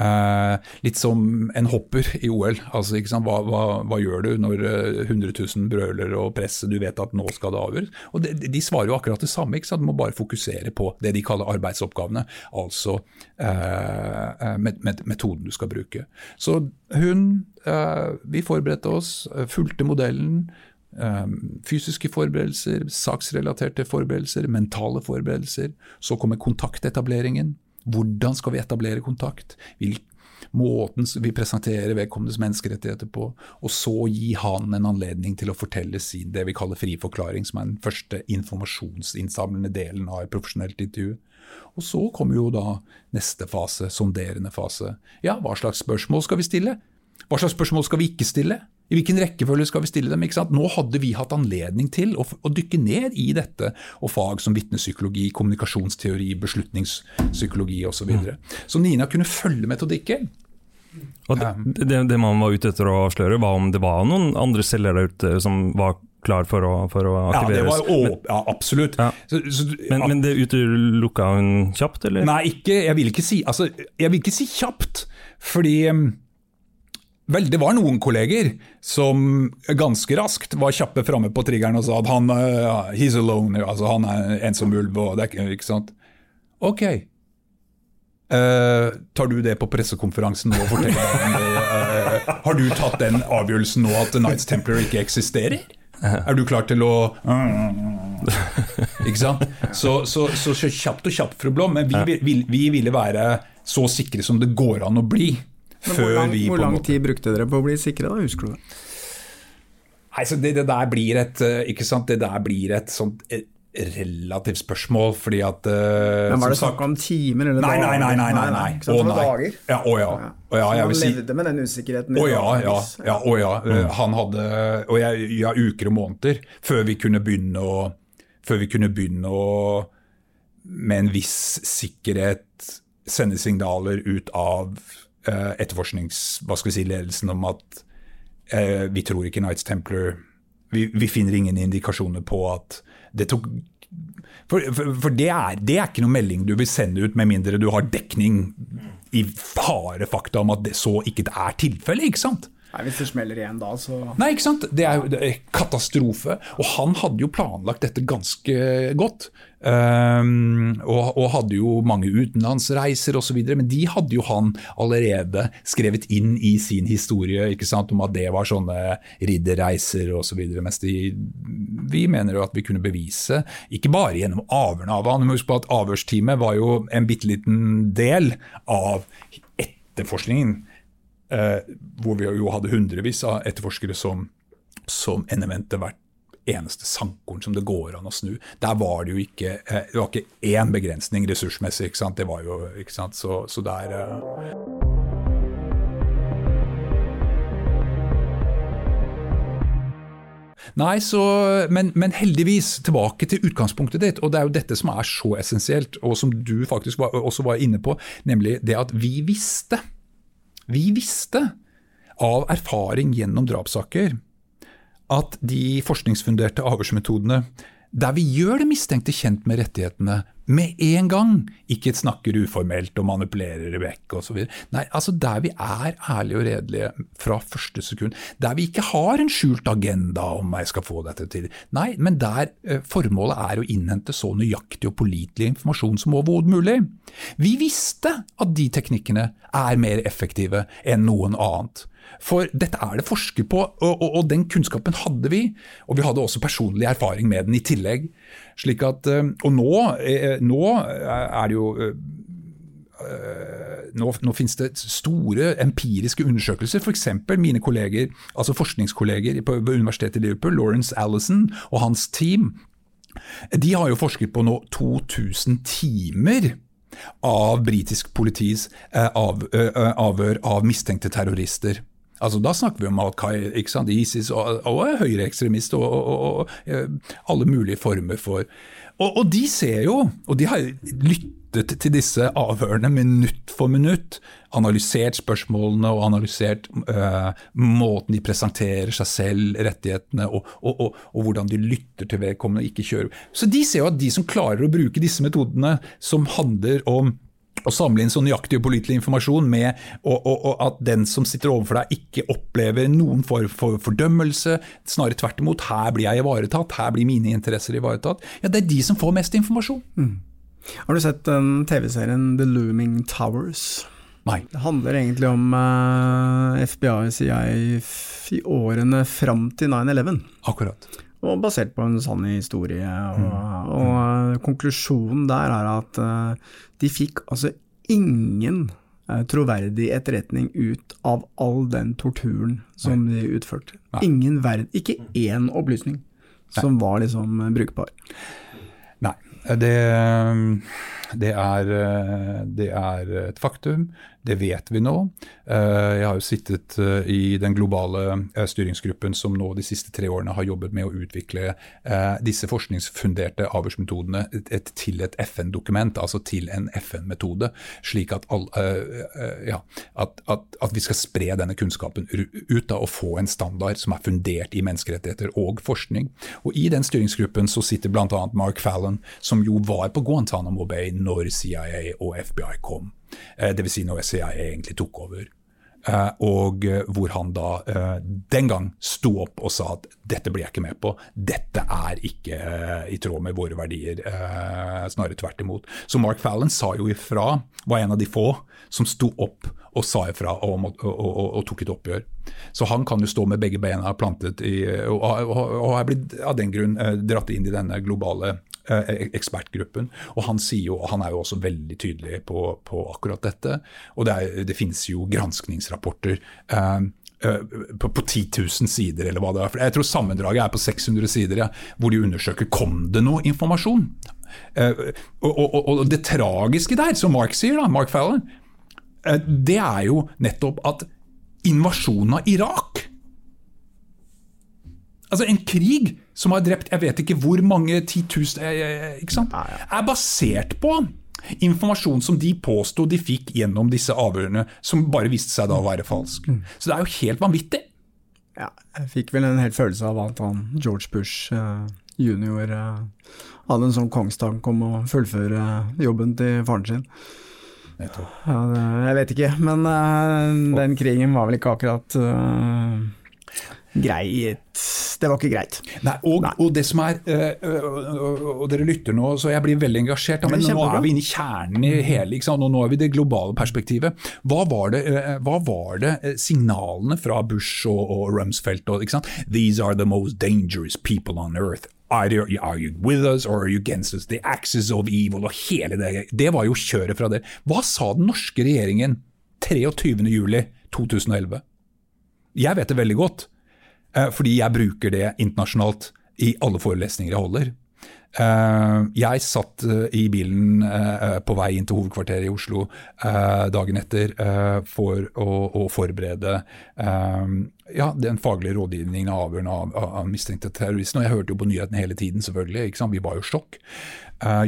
Eh, litt som en hopper i OL. Altså, hva, hva, hva, gjør du når eh, 100 000 brøler og presset, du vet at nå skal det avgjøres? Og de, de svarer jo akkurat det samme. Du må bare fokusere på det de kaller arbeidsoppgavene, altså eh, med, med, metoden du skal bruke. Så hun, eh, vi forberedte oss, fulgte modellen. Fysiske forberedelser, saksrelaterte forberedelser, mentale forberedelser. Så kommer kontaktetableringen. Hvordan skal vi etablere kontakt? Hvilken måten vi presenterer vedkommendes menneskerettigheter på, og så gi han en anledning til å fortelle sin det vi kaller fri forklaring, som er den første informasjonsinnsamlende delen av et profesjonelt intervju. Og så kommer jo da neste fase, sonderende fase. Ja, hva slags spørsmål skal vi stille? Hva slags spørsmål skal vi ikke stille? I hvilken rekkefølge skal vi stille dem? ikke sant? Nå hadde vi hatt anledning til å, å dykke ned i dette, og fag som vitnepsykologi, kommunikasjonsteori, beslutningspsykologi osv. Så, videre. så Nina kunne følge metodikken. Og det, det, det man var ute etter å avsløre, var om det var noen andre celler der ute som var klar for å, for å Ja, det var å, ja absolutt. Ja. Så, så, men, men det utelukka hun kjapt, eller? Nei, ikke, jeg vil ikke si altså, Jeg vil ikke si kjapt, fordi um, Vel, det var noen kolleger som ganske raskt var kjappe framme på triggeren og sa at han uh, he's alone, altså han er ensom ulv, og det er ikke, ikke sant. Ok. Uh, tar du det på pressekonferansen nå og forteller om det? Eh, har du tatt den avgjørelsen nå at The Nights Templar ikke eksisterer? Er du klar til å Ikke sant? Så, så, så, så kjapt og kjapt, fru Blom. Men vi, vi, vi ville være så sikre som det går an å bli. Men Før hvor lang, vi hvor lang tid brukte dere på å bli sikre, da? Husker du det? Nei, så det, det der blir et eh, ikke sant? Det der blir et sånt eh, relativt spørsmål, fordi at eh, Men Var det snakk om timer eller Nei, nei, dager? nei. nei, nei, nei. ikke? Å, nei. dager. Ja, å ja. Å ja, jeg vil si levde med den usikkerheten. Å ja, ja, ja, å ja. Eh, Han hadde Og jeg, ja, uker og måneder før vi kunne begynne å Før vi kunne begynne å med en viss sikkerhet sende signaler ut av eh, etterforsknings... Hva skal vi si, om at uh, vi tror ikke Knights Templar vi, vi finner ingen indikasjoner på at det tok For, for, for det, er, det er ikke noe melding du vil sende ut med mindre du har dekning i fare fakta om at det så ikke er tilfellet, ikke sant? Nei, Hvis det smeller igjen da, så Nei, ikke sant? Det er jo katastrofe. Og han hadde jo planlagt dette ganske godt. Um, og, og hadde jo mange utenlandsreiser osv. Men de hadde jo han allerede skrevet inn i sin historie, ikke sant? om at det var sånne ridderreiser osv. Mens de, vi mener jo at vi kunne bevise, ikke bare gjennom avhørene av han, men husk på at avhørsteamet var jo en bitte liten del av etterforskningen. Eh, hvor vi jo hadde hundrevis av etterforskere som, som endevendte hvert eneste sandkorn som det går an å snu. Der var det jo ikke eh, det var ikke én begrensning ressursmessig. ikke sant? Det var jo, ikke sant? Så, så der eh, Nei, så, men, men heldigvis, tilbake til utgangspunktet ditt. Og det er jo dette som er så essensielt, og som du faktisk var, også var inne på, nemlig det at vi visste vi visste av erfaring gjennom drapssaker at de forskningsfunderte avhørsmetodene der vi gjør det mistenkte kjent med rettighetene med en gang, ikke snakker uformelt og manipulerer det vekk osv. Nei, altså der vi er ærlige og redelige fra første sekund. Der vi ikke har en skjult agenda om jeg skal få dette til. Nei, men der eh, formålet er å innhente så nøyaktig og pålitelig informasjon som overhodet mulig. Vi visste at de teknikkene er mer effektive enn noen annet. For dette er det forsket på, og, og, og, den kunnskapen hadde vi. Og vi hadde også personlig erfaring med den i tillegg. Slik at, eh, Og nå, eh, nå er det jo eh, nå, nå finnes det store empiriske undersøkelser. F.eks. mine kolleger, altså forskningskolleger på Universitetet i Liverpool, Lawrence Allison og hans team. De har jo forsket på nå 2000 timer av britisk politis av, avhør av mistenkte terrorister. Altså, da snakker vi om Al-Qaida, ISIS og, og høyreekstremist og, og, og, alle mulige former for og, og, de ser jo, og de har lyttet til disse avhørene minutt for minutt. Analysert spørsmålene og analysert uh, måten de presenterer seg selv, rettighetene, og, og, hvordan de lytter til vedkommende og ikke kjører. Så de ser jo at de som klarer å bruke disse metodene, som handler om å samle inn så nøyaktig og pålitelig informasjon med og, og, og, at den som sitter overfor deg ikke opplever noen form for fordømmelse, snarere tvert imot, her blir jeg ivaretatt, her blir mine interesser ivaretatt. Ja, Det er de som får mest informasjon. Mm. Har du sett den TV-serien The Looming Towers? Nei. Det handler egentlig om uh, FBI sier CIA i årene fram til 9-11. Akkurat. Og basert på en sann historie. Og, mm. og og, konklusjonen der er at uh, de fikk altså ingen uh, troverdig etterretning ut av all den torturen som Nei. de utførte. Nei. Ingen verd, ikke én opplysning Nei. som var liksom brukbar. Nei, det, det, er, det er et faktum. Det vet vi nå. Jeg har jo sittet i den globale styringsgruppen som nå de siste tre årene har jobbet med å utvikle disse forskningsfunderte avhørsmetodene til et FN-dokument, altså til en FN-metode. Slik at, all, ja, at, at, at, vi skal spre denne kunnskapen ut da, og få en standard som er fundert i menneskerettigheter og forskning. Og I den styringsgruppen så sitter bl.a. Mark Fallon, som jo var på Guantánamo Bay når CIA og FBI kom. Eh, Dvs. Si når CIA egentlig tok over. Uh, og uh, hvor han da den gang sto opp og sa at dette blir jeg ikke med på, dette er ikke i tråd med våre verdier. snarere tvert imot. Så Mark Fallon sa jo ifra, var en av de få som sto opp og sa ifra og, og, og, og tok et oppgjør. Så han kan jo stå med begge beina plantet i, og, er blitt av den grunn dratt inn i denne globale Eh, ekspertgruppen. Og han, jo, han er jo også veldig tydelig på, på akkurat dette. Og det, er, det finnes jo granskningsrapporter. Eh, eh, på, på 10 000 sider, eller hva det er. Jeg tror sammendraget er på 600 sider, ja, hvor de undersøker kom det noe informasjon. Uh, og, og, og, det tragiske der, som Mark sier, da, Mark Fallon, uh, det er jo nettopp at invasjonen av Irak Altså En krig som har drept jeg vet ikke hvor mange titusen ikke sant? er basert på informasjon som de påsto de fikk gjennom disse avhørene, som bare viste seg da å være falsk. Mm. Så det er jo helt vanvittig. Ja, jeg fikk vel en helt følelse av at han George Bush uh, junior uh, hadde en sånn kongstank om å fullføre jobben til faren sin. Ja, det, jeg vet ikke, men uh, den krigen var vel ikke akkurat greit Det var ikke greit. Nei, og, Nei. og, det som er øh, Og dere lytter nå, så jeg blir veldig engasjert. Men nå er vi inne i kjernen i hele, og nå er vi i det globale perspektivet. Hva var det, hva var det signalene fra Bush og, og Rumsfeldt og, These are the most dangerous people on earth. Either are you with us or are you against us? The axis of evil og hele det. Det var jo kjøret fra det. Hva sa den norske regjeringen 23.07.2011? Jeg vet det veldig godt. Eh, fordi jeg bruker det internasjonalt i alle forelesninger jeg holder. Eh, jeg satt eh, i bilen på vei inn til hovedkvarteret i Oslo dagen etter for å, forberede ja, den faglige rådgivningen av avhørene av, mistenkte terrorister. Og jeg hørte jo på nyhetene hele tiden, selvfølgelig. Vi var jo sjokk.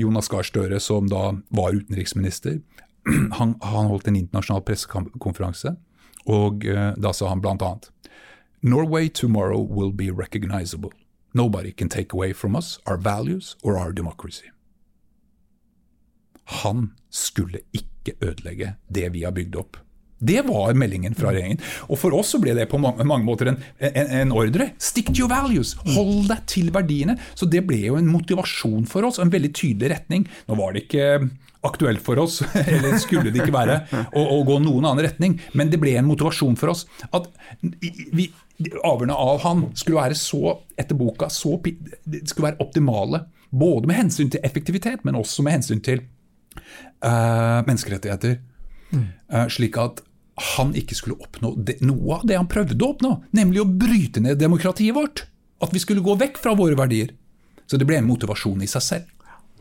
Jonas Gahr Støre, som da var utenriksminister, <clears throat> han, han holdt en internasjonal pressekonferanse, og da sa han blant annet Norway tomorrow will be recognizable. Nobody can take away from us our values or our democracy. Han skulle ikke ødelegge det vi har bygd opp. Det var meldingen fra regjeringen. Og For oss så ble det på mange, måter en, en, en, ordre. Stick to your values! Hold deg til verdiene! Så Det ble jo en motivasjon for oss, en veldig tydelig retning. Nå var det ikke aktuelt for oss, <laughs> eller skulle det ikke være, å, å gå noen annen retning, men det ble en motivasjon for oss. At vi, avhørene av han skulle være så, etter boka, så, skulle være optimale. Både med hensyn til effektivitet, men også med hensyn til uh, menneskerettigheter. Mm. Uh, slik at han ikke skulle oppnå det, noe av det han prøvde å oppnå, nemlig å bryte ned demokratiet vårt. At vi skulle gå vekk fra våre verdier. Så det ble en motivasjon i seg selv.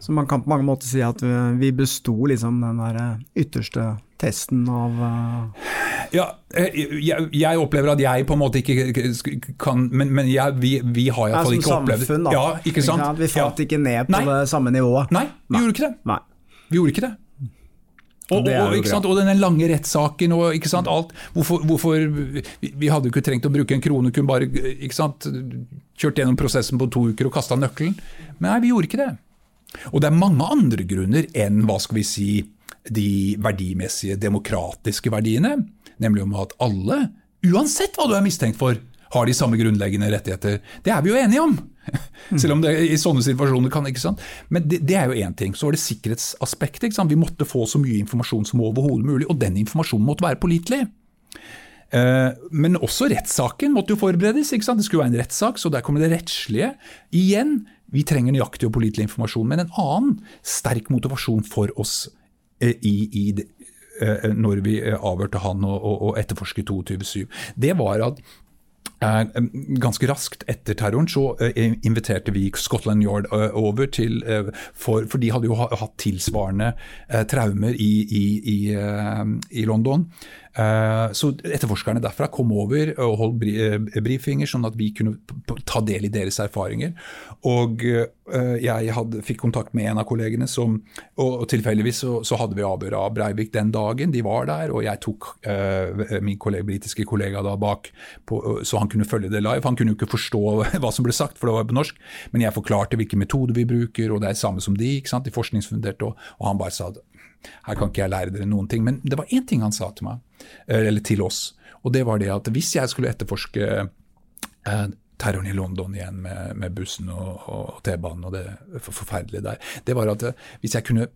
Så man kan på mange måter si at vi besto liksom den der eh, ytterste testen av uh... Ja, eh, jeg, jeg, opplever at jeg på en måte ikke kan Men, men jeg, vi, vi, har iallfall ikke opplevd det. Som samfunn, da. Ja, ikke sant? Vi falt ja. ikke ned på Nei. det samme nivået. Nei, vi Nei. gjorde ikke det. Nei. Vi gjorde ikke det. Og, og, sant, og denne lange rettssaken og ikke sant, alt. Hvorfor, hvorfor, Vi hadde jo ikke trengt å bruke en krone, kunne bare ikke sant, kjørt gjennom prosessen på to uker og kasta nøkkelen. Men nei, vi gjorde ikke det. Og det er mange andre grunner enn hva skal vi si, de verdimessige, demokratiske verdiene. Nemlig om at alle, uansett hva du er mistenkt for, har de samme grunnleggende rettigheter. Det er vi jo enige om! <laughs> Selv om det i sånne situasjoner kan ikke sant? Men det, det er jo én ting. Så var det sikkerhetsaspektet. Vi måtte få så mye informasjon som overhodet mulig, og den informasjonen måtte være pålitelig. Eh, men også rettssaken måtte jo forberedes. ikke sant? Det skulle være en rettssak, så der kommer det rettslige. Igjen, vi trenger nøyaktig og pålitelig informasjon. Men en annen sterk motivasjon for oss eh, i, i eh, når vi avhørte han og, og, og etterforsket 22.7, det var at ganske raskt etter terroren så inviterte vi Scotland Yard over til for, for de hadde jo hatt tilsvarende traumer i, i, i, i London. Eh, så etterforskerne derfra kom over og holdt eh, brifinger, sånn at vi kunne ta del i deres erfaringer. Og eh, jeg hadde, fikk kontakt med en av kollegene som Og, tilfeldigvis så, så, hadde vi avhør av Breivik den dagen. De var der, og jeg tok uh, min kollega, britiske kollega da bak, på, så han kunne følge det live. Han kunne jo ikke forstå <laughs> hva som ble sagt, for det var på norsk, men jeg forklarte hvilke metoder vi bruker, og det er samme som de, ikke sant, de forskningsfunderte, og, og han bare sa at her kan ikke jeg lære dere noen ting. Men det var én ting han sa til meg, eh, eller til oss, og det var det at hvis jeg skulle etterforske eh, terroren i London igjen med, bussen og, og T-banen og det forferdelige der, det var at eh, hvis jeg kunne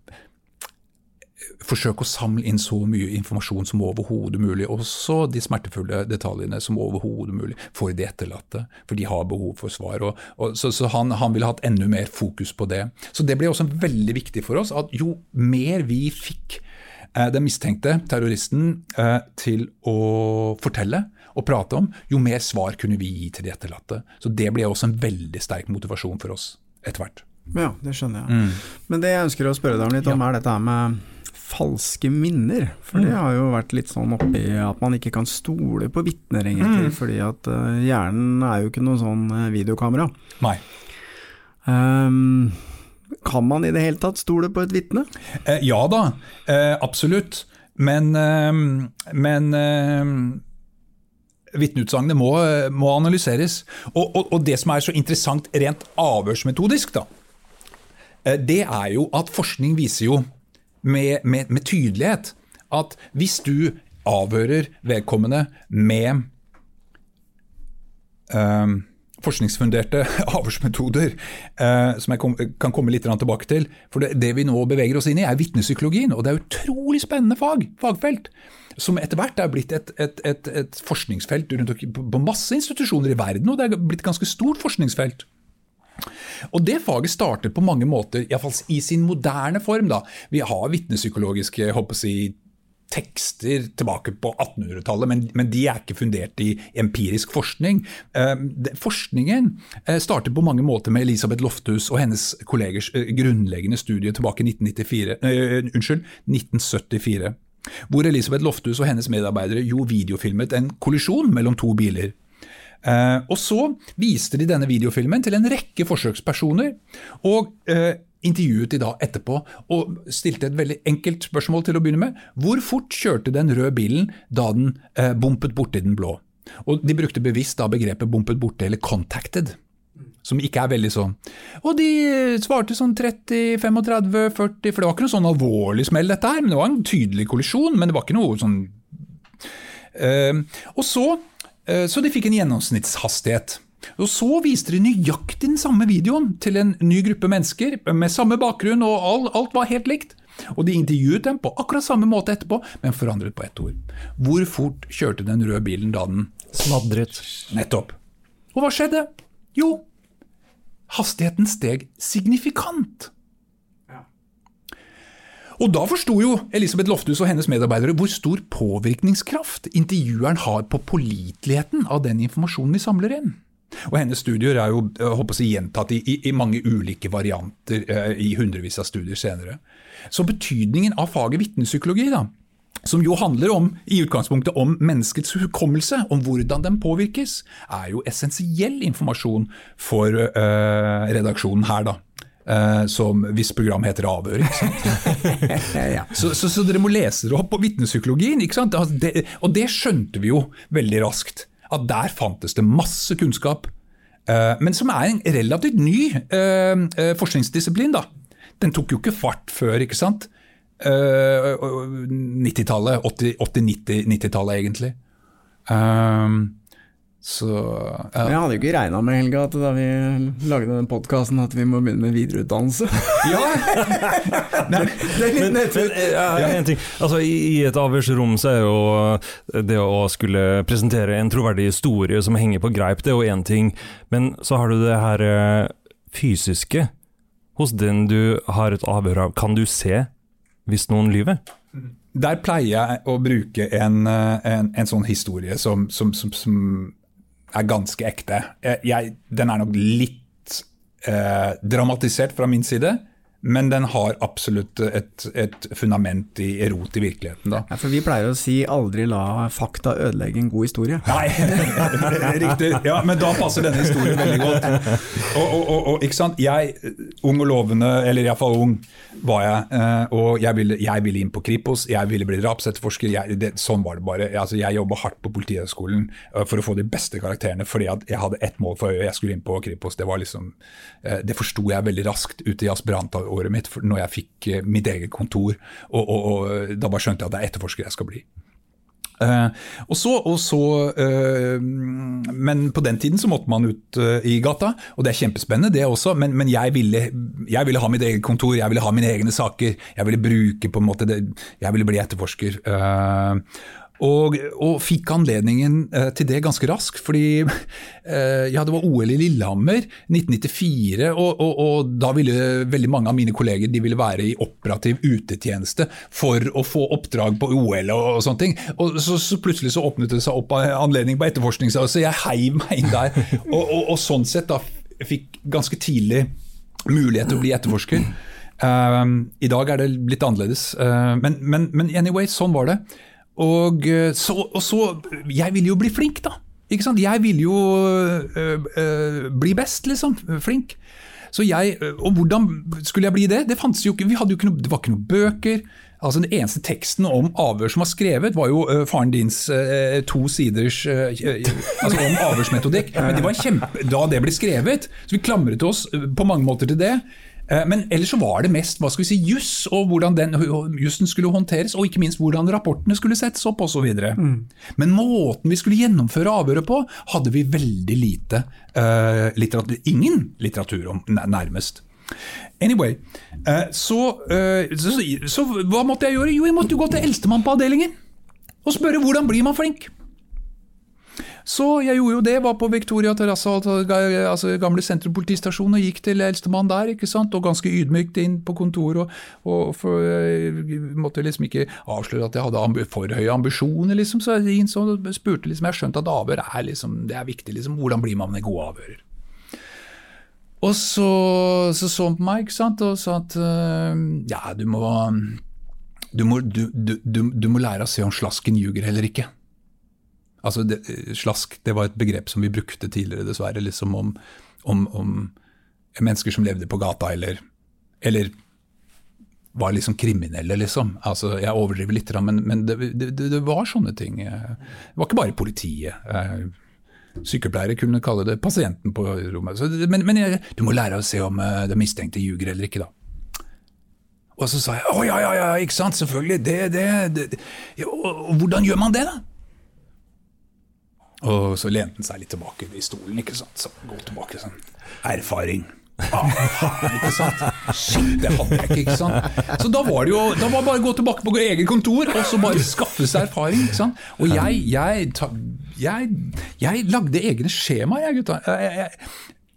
forsøke å samle inn så mye informasjon som overhodet mulig, også de smertefulle detaljene som overhodet mulig, for de etterlatte. For de har behov for svar. Og, og, så, så han, han, ville hatt enda mer fokus på det. Så det ble også veldig viktig for oss at jo mer vi fikk eh, den mistenkte terroristen eh, til å fortelle og prate om, jo mer svar kunne vi gi til de etterlatte. Så det ble også en veldig sterk motivasjon for oss etter hvert. Ja, det skjønner jeg. Mm. Men det jeg ønsker å spørre deg om litt om, er dette her med falske minner. For det mm. har jo vært litt sånn oppi at man ikke kan stole på vitner, egentlig. Mm. Fordi at uh, hjernen er jo ikke noe sånn uh, videokamera. Nei. Um, kan man i det hele tatt stole på et vitne? Eh, ja da, eh, absolutt. Men, eh, men eh, vitneutsagnet må, må, analyseres. Og, og, og, det som er så interessant rent avhørsmetodisk, da, det er jo at forskning viser jo med, med, med tydelighet at hvis du avhører vedkommende med eh, forskningsfunderte <laughs> avhørsmetoder, eh, som jeg kom, kan komme litt tilbake til. For det, det, vi nå beveger oss inn i, er vitnepsykologien. Og det er utrolig spennende fag, fagfelt. Som etter hvert er blitt et, et, et, et forskningsfelt rundt, på masse institusjoner i verden. Og det er blitt et ganske stort forskningsfelt. Og Det faget starter på mange måter, iallfall i sin moderne form. da. Vi har vitnepsykologiske si, tekster tilbake på 1800-tallet, men, men, de er ikke fundert i empirisk forskning. Eh, forskningen eh, starter på mange måter med Elisabeth Lofthus og hennes kollegers eh, grunnleggende studie tilbake i 1994, uh, unnskyld, 1974. Hvor Elisabeth Lofthus og hennes medarbeidere jo videofilmet en kollisjon mellom to biler. Uh, og Så viste de denne videofilmen til en rekke forsøkspersoner, og uh, intervjuet de da etterpå og stilte et veldig enkelt spørsmål til å begynne med. Hvor fort kjørte den røde bilen da den eh, bumpet borti den blå? Og De brukte bevisst da begrepet 'bumpet borti' eller 'contacted'. Som ikke er veldig sånn. Og de svarte sånn 30, 35, 40, for det var ikke noe sånn alvorlig smell, dette her. men Det var en tydelig kollisjon, men det var ikke noe sånn Og så Eh, så de fikk en gjennomsnittshastighet. Og Så viste de nøyaktig den samme videoen til en ny gruppe mennesker med samme bakgrunn, og alt, alt var helt likt. Og De intervjuet dem på akkurat samme måte etterpå, men forandret på ett ord. Hvor fort kjørte den røde bilen da den Smadret. Nettopp. Og hva skjedde? Jo, hastigheten steg signifikant. Og da forsto jo Elisabeth Lofthus og hennes medarbeidere hvor stor påvirkningskraft intervjueren har på påliteligheten av den informasjonen vi samler inn. Og Hennes studier er jo håper jeg, gjentatt i, i, i, mange ulike varianter eh, i hundrevis av studier senere. Så betydningen av faget vitnepsykologi, som jo handler om, i utgangspunktet om menneskets hukommelse, om hvordan den påvirkes, er jo essensiell informasjon for eh, redaksjonen her. da. Uh, som hvis program heter Avhør. <laughs> ja. så, så, så, dere må lese dere opp på vitnepsykologien. Altså, og det skjønte vi jo veldig raskt. At der fantes det masse kunnskap. Uh, men som er en relativt ny uh, forskningsdisiplin. da. Den tok jo ikke fart før, ikke sant. 90-tallet. 80-90-tallet, egentlig. Um, så, ja. Jeg hadde jo ikke regna med Helga, at da vi lagde den podkasten at vi må begynne med videreutdannelse. <laughs> ja! <laughs> Nei, det er litt nedtur. Ja, en. Altså, I et avhørsrom så er jo det å skulle presentere en troverdig historie som henger på greip, det er jo én ting. Men så har du det her eh, fysiske. Hos den du har et avhør av, kan du se hvis noen lyver? Der pleier jeg å bruke en, eh, en, en sånn historie som, som, som, som er ganske ekte. Jeg, jeg, den er nok litt eh, dramatisert fra min side. Men den har absolutt et, et fundament i rot i virkeligheten, da. Ja, for vi pleier å si 'aldri la fakta ødelegge en god historie'. <laughs> Nei, <laughs> riktig. Ja, men da passer denne historien veldig godt. Og, og, og, og ikke sant? Jeg, ung og lovende, eller iallfall ung, var jeg. eh, Og jeg ville, jeg ville inn på Kripos, jeg ville bli drapsetterforsker. Jeg, det, sånn var det bare. Altså, jeg jobba hardt på Politihøgskolen eh, for å få de beste karakterene, fordi at jeg hadde ett mål for øye, jeg skulle inn på Kripos. Det var liksom, eh, det forsto jeg veldig raskt ute i aspirantåret mitt når jeg fikk eh, mitt eget kontor. Og, og, og da bare skjønte jeg at det er etterforsker jeg skal bli. Uh, og så, og så uh, Men på den tiden så måtte man ut uh, i gata, og det er kjempespennende det også, men, men jeg, ville, jeg, ville, ha mitt eget kontor, jeg ville ha mine egne saker. Jeg ville bruke på en måte det, Jeg ville bli etterforsker. Og, og, fikk anledningen eh, til det ganske raskt, fordi eh, ja, det var OL i Lillehammer 1994, og, og, og, da ville veldig mange av mine kolleger de ville være i operativ utetjeneste for å få oppdrag på OL og, sånne ting. Og så, så, plutselig så åpnet det seg opp anledning på etterforskning, så jeg heiv meg inn der. Og, sånn sett da fikk ganske tidlig mulighet til å bli etterforsker. Uh, I dag er det litt annerledes, uh, men, men, men anyway, sånn var det. Og eh, så, og så, Jeg ville jo bli flink, da. Ikke sant? Jeg ville jo øh, øh, bli best, liksom. Flink. Så jeg, Og hvordan skulle jeg bli det? Det fantes jo ikke, vi hadde jo ikke noe, det var ikke noen bøker. Altså Den eneste teksten om avhør som var skrevet, var jo uh, faren dins uh, to siders uh, altså om avhørsmetodikk. Men det var kjempe, da det ble skrevet, så vi klamret oss på mange måter til det. Eh, men ellers så var det mest hva skal vi si, juss, og hvordan den jussen skulle håndteres, og ikke minst hvordan rapportene skulle settes opp osv. Mm. Men måten vi skulle gjennomføre avhøret på, hadde vi veldig lite uh, litteratur, ingen litteratur om, nærmest. Anyway, uh, så, uh, så, så, hva måtte jeg gjøre? Jo, jeg måtte jo gå til eldstemann på avdelingen og spørre hvordan blir man flink. Så jeg gjorde jo det, var på Victoria terrasse, altså gamle sentrum politistasjon, og gikk til eldstemann der, ikke sant, og ganske ydmykt inn på kontoret. Og, og for, jeg måtte liksom ikke avsløre at jeg hadde for høye ambisjoner, liksom, så jeg innså, spurte liksom, jeg skjønte at avhør er liksom, det er viktig, liksom, hvordan blir man en god avhører? Og så så, han på meg ikke sant, og sa at ja, du må, du må, du, du, du må lære å se om slasken ljuger eller ikke. Altså, det, slask det var et begrep som vi brukte tidligere, dessverre, liksom om, om, om mennesker som levde på gata, eller, eller var liksom kriminelle, liksom. Altså, jeg overdriver litt, men, men det, det, det, var sånne ting. Det var ikke bare politiet. Eh, sykepleiere kunne kalle det pasienten på rommet. men, men jeg, du må lære å se om eh, det mistenkte ljuger eller ikke, da. Og så sa jeg å ja, ja, ja, ikke sant, selvfølgelig. Det, det, det. Ja, og, hvordan gjør man det, da? Og så lente han seg litt tilbake i stolen. ikke sant? Så gå tilbake sånn Erfaring. Ah, ikke sant? Shit, det hadde jeg ikke. ikke sant? Så da var det jo da var det bare å gå tilbake på eget kontor og så bare skaffe seg erfaring. ikke sant? Og jeg, jeg, jeg, jeg lagde egne skjemaer, jeg, gutta. Jeg,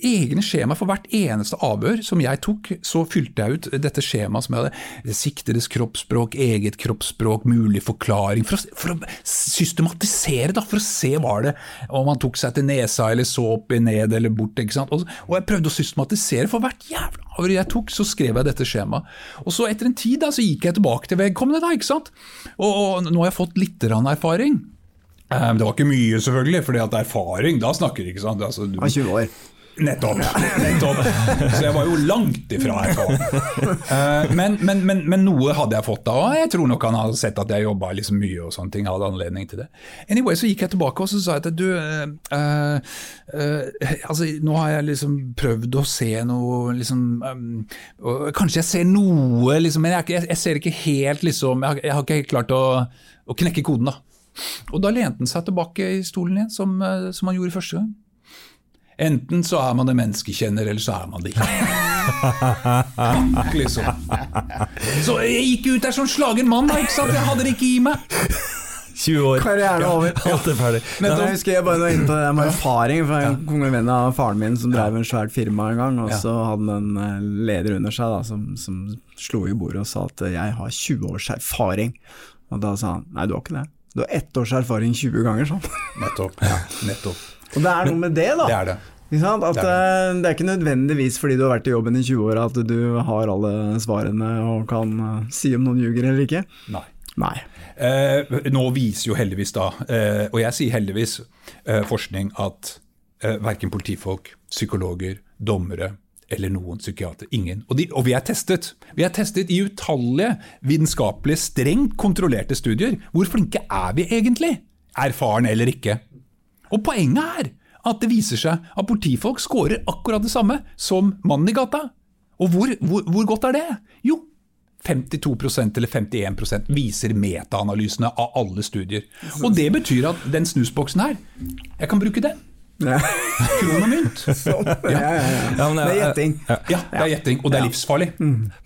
egne skjema for hvert eneste avhør som jeg tok. Så fylte jeg ut dette skjemaet som jeg hadde. Siktedes kroppsspråk, eget kroppsspråk, mulig forklaring. For å, for å systematisere, da, for å se hva det Om han tok seg til nesa eller så opp ned eller bort. ikke sant? Og, og jeg prøvde å systematisere. For hvert jævla avhør jeg tok, så skrev jeg dette skjemaet. Og så etter en tid da, så gikk jeg tilbake til vedkommende, da, ikke sant. Og, og nå har jeg fått litt erfaring. Eh, det var ikke mye, selvfølgelig, for erfaring, da snakker ikke sant? Altså, du, 20 år. Nettopp. <laughs> nettopp. Så jeg var jo langt ifra her. Men, men, men, men, noe hadde jeg fått da, og jeg tror nok han hadde sett at jeg jobba liksom mye. og sånne ting, hadde anledning til det. Anyway, Så gikk jeg tilbake og så sa jeg at du uh, uh, altså Nå har jeg liksom prøvd å se noe liksom, um, Kanskje jeg ser noe, liksom, men jeg, jeg, ser ikke helt liksom, jeg, jeg har ikke helt klart å, å knekke koden. da. Og da lente han seg tilbake i stolen igjen, som, som han gjorde første gang. Enten så er man en menneskekjenner, eller så er man det ikke. liksom. Så jeg gikk ut der som slagen mann, da, ikke sant? Jeg hadde det ikke i meg. 20 år. Karrieren over. Alt er ferdig. Men jeg husker jeg bare inne på det med erfaring. For En ja. venn av faren min som drev en svært firma en gang, og så hadde han en eh, leder under seg da, som, som slo i bordet og sa at 'jeg har 20 års erfaring'. Og da sa han 'nei, du har ikke det'. Du har ett års erfaring 20 ganger, sånn. Nettopp. Ja, nettopp. Og det er noe med det, da. Det er det. At Det er er, det er ikke nødvendigvis fordi du har vært i jobben i 20 år at du har alle svarene og kan eh, si om noen ljuger eller ikke. Nei. Nei. Eh, nå viser jo heldigvis da, eh, og jeg sier heldigvis, eh, forskning at eh, verken politifolk, psykologer, dommere eller noen psykiater, ingen. Og, de, og vi er testet. Vi er testet i utallige vitenskapelige, strengt kontrollerte studier. Hvor flinke er vi egentlig? Erfaren eller ikke? Og poenget er at det viser seg at politifolk scorer akkurat det samme som mannen i gata. Og hvor, hvor, hvor godt er det? Jo, 52% eller 51% viser metaanalysene av alle studier. Og det betyr at den snusboksen her, jeg kan bruke den. Ja. Kron og mynt. <laughs> Sånn. Ja, ja, ja. Ja, men Det er gjetting. Ja, det er gjetting, og det er livsfarlig.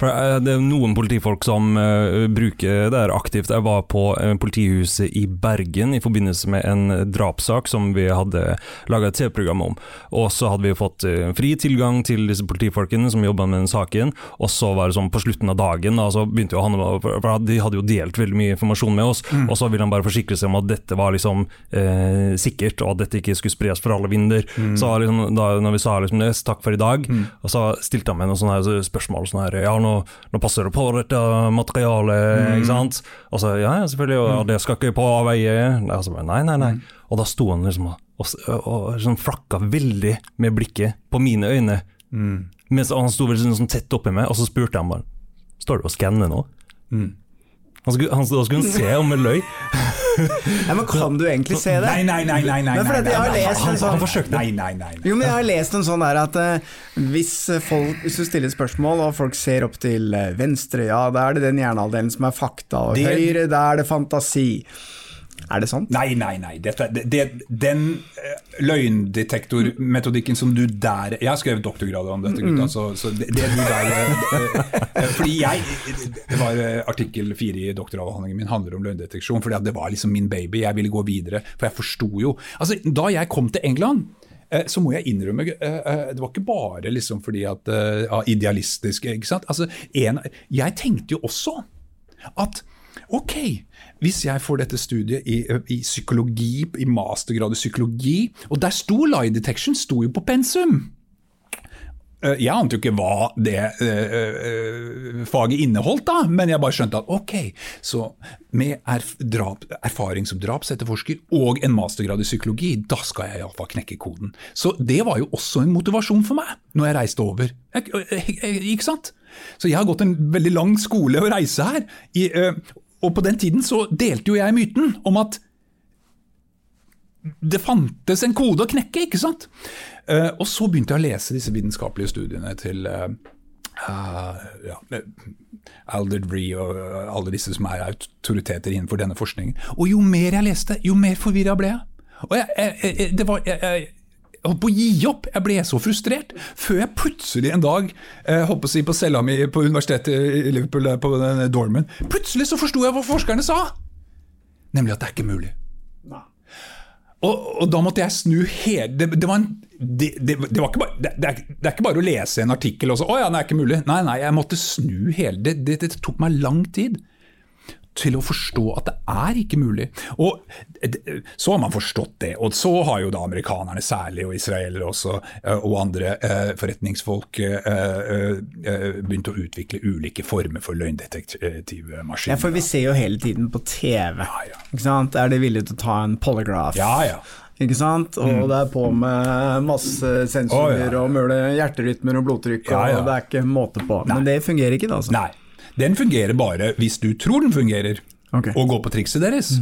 For eh, Det er noen politifolk som uh, bruker det her aktivt. Jeg var på eh, politihuset i Bergen i forbindelse med en drapssak som vi hadde laga et TV-program om. Og så hadde vi fått uh, fri tilgang til disse politifolkene som jobba med den saken. Og så var det sånn på slutten av dagen, da, så begynte jo han For de hadde jo delt veldig mye informasjon med oss, og så ville han bare forsikre seg om at dette var liksom eh, sikkert, og at dette ikke skulle spres for alle vinder. Så liksom, da når vi sa liksom det, takk for i dag, og så stilte han meg noen sånne her spørsmål sånn her Ja, nå, nå passer det på dette materialet, ikke sant? Og så ja, selvfølgelig, og det skal ikke på avveie. Og så bare, nei, nei, nei. Og da sto han liksom og, og, og sånn flakka veldig med blikket på mine øyne. Mens han sto veldig sånn, sånn tett oppi meg, og så spurte han bare Står du og skanner nå? Han skulle, han, da skulle han se om jeg løy. Nei, men kan du egentlig se det? Nei, nei, nei. nei, nei, nei, nei, han, han- sånn- han forsøkte. Nei, nei, nei. nei. Jo, men jeg har lest en sånn der at uh, hvis, folk, hvis du stiller spørsmål og folk ser opp til eh, venstre, ja, da er det den hjernehalvdelen som er fakta, og Det- høyre, da er det fantasi. Er det sant? Nei, nei, nei. Dette, det, det, den eh, løgndetektormetodikken som du der Jeg har skrevet doktorgrad om dette, gutta. Så, så det, det du der eh, eh, Fordi jeg Det var artikkel fire i doktoravhandlingen min handler om løgndeteksjon. fordi det var liksom min baby. Jeg ville gå videre. For jeg forsto jo Altså, da jeg kom til England så må jeg innrømme, det var ikke bare liksom fordi at ja, idealistisk. ikke sant? Altså, en, jeg tenkte jo også at ok, hvis jeg får dette studiet i, i psykologi, i mastergrad i psykologi, og der sto lie detection sto jo på pensum. Eh, Jeg ante jo ikke hva det øh, øh, faget inneholdt, da, men jeg bare skjønte at ok, så med erf drap, erfaring som drapsetterforsker og en mastergrad i psykologi, da skal jeg iallfall knekke koden. Så det var jo også en motivasjon for meg når jeg reiste over. Ikke sant? Så jeg har gått en veldig lang skole å reise her. I, eh, og på den tiden så delte jo jeg myten om at det fantes en kode å knekke, ikke sant? Eh, og så begynte jeg å lese disse vitenskapelige studiene til uh, ja, Aldred Bree og alle disse som er autoriteter innenfor denne forskningen. Og jo mer jeg leste, jo mer forvirra ble jeg. Og jeg, jeg, jeg, var, jeg holdt på å gi opp. Jeg ble så frustrert. Før jeg plutselig en dag, eh, på å si på cella mi på universitetet i Liverpool, på den dormen, plutselig så forsto jeg hva forskerne sa! Nemlig at det er ikke mulig. Og, og da måtte jeg snu hele Det, det, var, en, det, det, det var ikke bare, det, er, det er ikke bare å lese en artikkel og så 'Å ja, det er ikke mulig'. Nei, nei, jeg måtte snu hele det. Det, det tok meg lang tid til å forstå at det er ikke mulig. Og Så har man forstått det, og så har jo da amerikanerne særlig, og israelere også, eh, og andre eh, forretningsfolk eh, eh, eh, begynt å utvikle ulike former for løgndetektive maskiner. Ja, for vi ser jo hele tiden på TV. ja. ja. Ikke sant? Er de villige til å ta en polygraph? Ja, ja. Ikke sant? Og det er på med masse sensorer oh, ja. og måle hjerterytmer og blodtrykk, og det er ikke måte på. Men det fungerer ikke, da. Altså. Nei. Den fungerer bare hvis du tror den fungerer, okay. og går på trikset deres.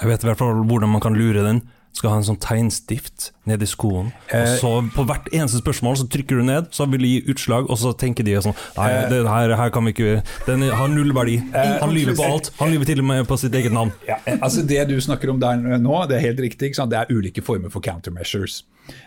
Jeg vet i hvert fall hvordan man kan lure den. Skal ha en sånn tegnstift nedi skoen. Og Eh, så På hvert eneste spørsmål så trykker du ned, så vil det gi utslag, og så tenker de sånn Nei, det her, her kan vi ikke Den har null verdi. Han lyver på alt. Han lyver til og med på sitt eget navn. Ja, altså Det du snakker om der nå, det er helt riktig. Ikke sant? Det er ulike former for countermeasures.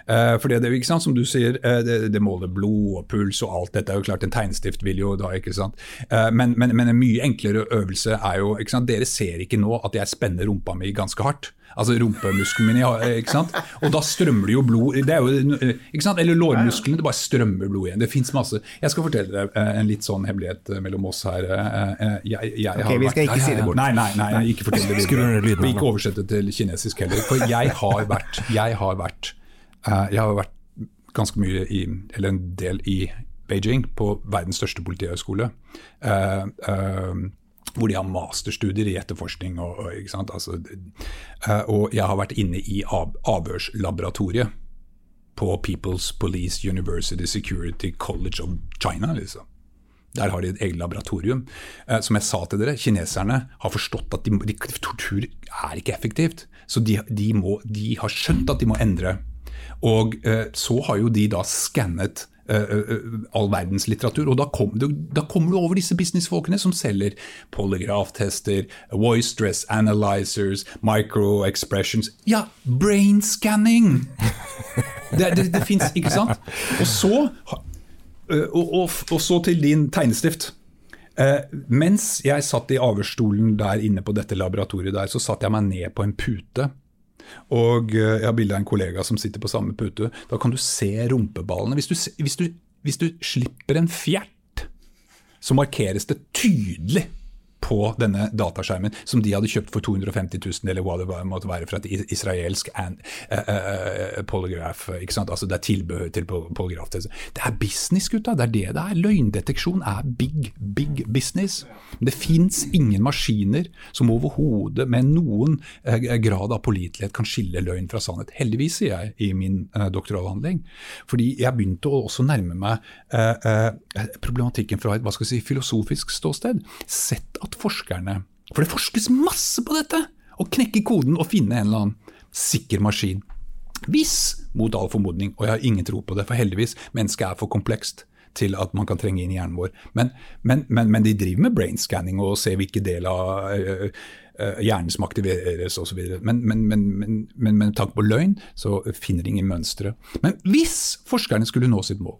Uh, for det, det, ikke sant? Som du sier, eh, det, det måler blod og puls og alt dette. er jo klart En tegnstift vil jo da, ikke sant. Eh, men, men, men en mye enklere øvelse er jo ikke sant? Dere ser ikke nå at jeg spenner rumpa mi ganske hardt. Altså rumpemuskelen min, ikke sant? Og da strømmer det jo blod det er jo, ikke sant? Eller lårmusklene, det bare strømmer blod igjen. Det fins masse. Jeg skal fortelle deg eh, en litt sånn hemmelighet eh, mellom oss her. eh, eh, Jeg, jeg Ok, har vi skal vært- ikke si det bort. Nei, nei, nei, ikke fortell det videre. Og ikke oversette til kinesisk heller. For jeg har vært, jeg har vært Eh, jeg har vært ganske mye i, eller en del i Beijing, på verdens største politihøgskole. Eh, eh, hvor de har masterstudier i etterforskning. Og, og? Altså, eh, og jeg har vært inne i avhørslaboratoriet på People's Police University Security College of China. liksom. Der har de et eget laboratorium. Eh, som jeg sa til dere, kineserne har forstått at de, de, tortur er ikke effektivt. Så de, de, må, de, har skjønt at de må endre. Og eh, så har jo de da skannet uh, all verdens litteratur. Og da, kom du, da kommer du over disse businessfolkene som selger polygraftester, voice stress analyzers, micro-expressions Ja, brain scanning! Det, det, det fins, ikke sant? Og så, og, og, og så til din tegnestift. Mens jeg satt i avhørsstolen der inne på dette laboratoriet, der, så satte jeg meg ned på en pute og eh, jeg har bilde av en kollega som sitter på samme pute. Da kan du se rumpeballene. Hvis du, hvis du, hvis du slipper en fjert, så markeres det tydelig på denne dataskjermen, som de hadde kjøpt for 250 000, eller hva det måtte være, fra et israelsk and, uh, uh, polygraph. ikke sant? Altså Det er tilbehør til polygraf. Det er business, gutta. Det er det det er. Løgndeteksjon er big, big business. Det fins ingen maskiner som overhodet med noen grad av pålitelighet kan skille løgn fra sannhet. Heldigvis, sier jeg i min doktoravhandling. Fordi jeg begynte å også nærme meg problematikken fra et hva skal jeg si, filosofisk ståsted. Sett at forskerne For det forskes masse på dette! Å knekke koden og finne en eller annen sikker maskin. Hvis, mot all formodning, og jeg har ingen tro på det, for heldigvis, mennesket er for komplekst til at man kan trenge inn hjernen vår. Men, men, men, men de driver med brain scanning og ser hvilke del av hjernen som aktiveres osv. Men, men, men, men, men med tanke på løgn, så finner de ingen mønstre. Men hvis forskerne skulle nå sitt mål,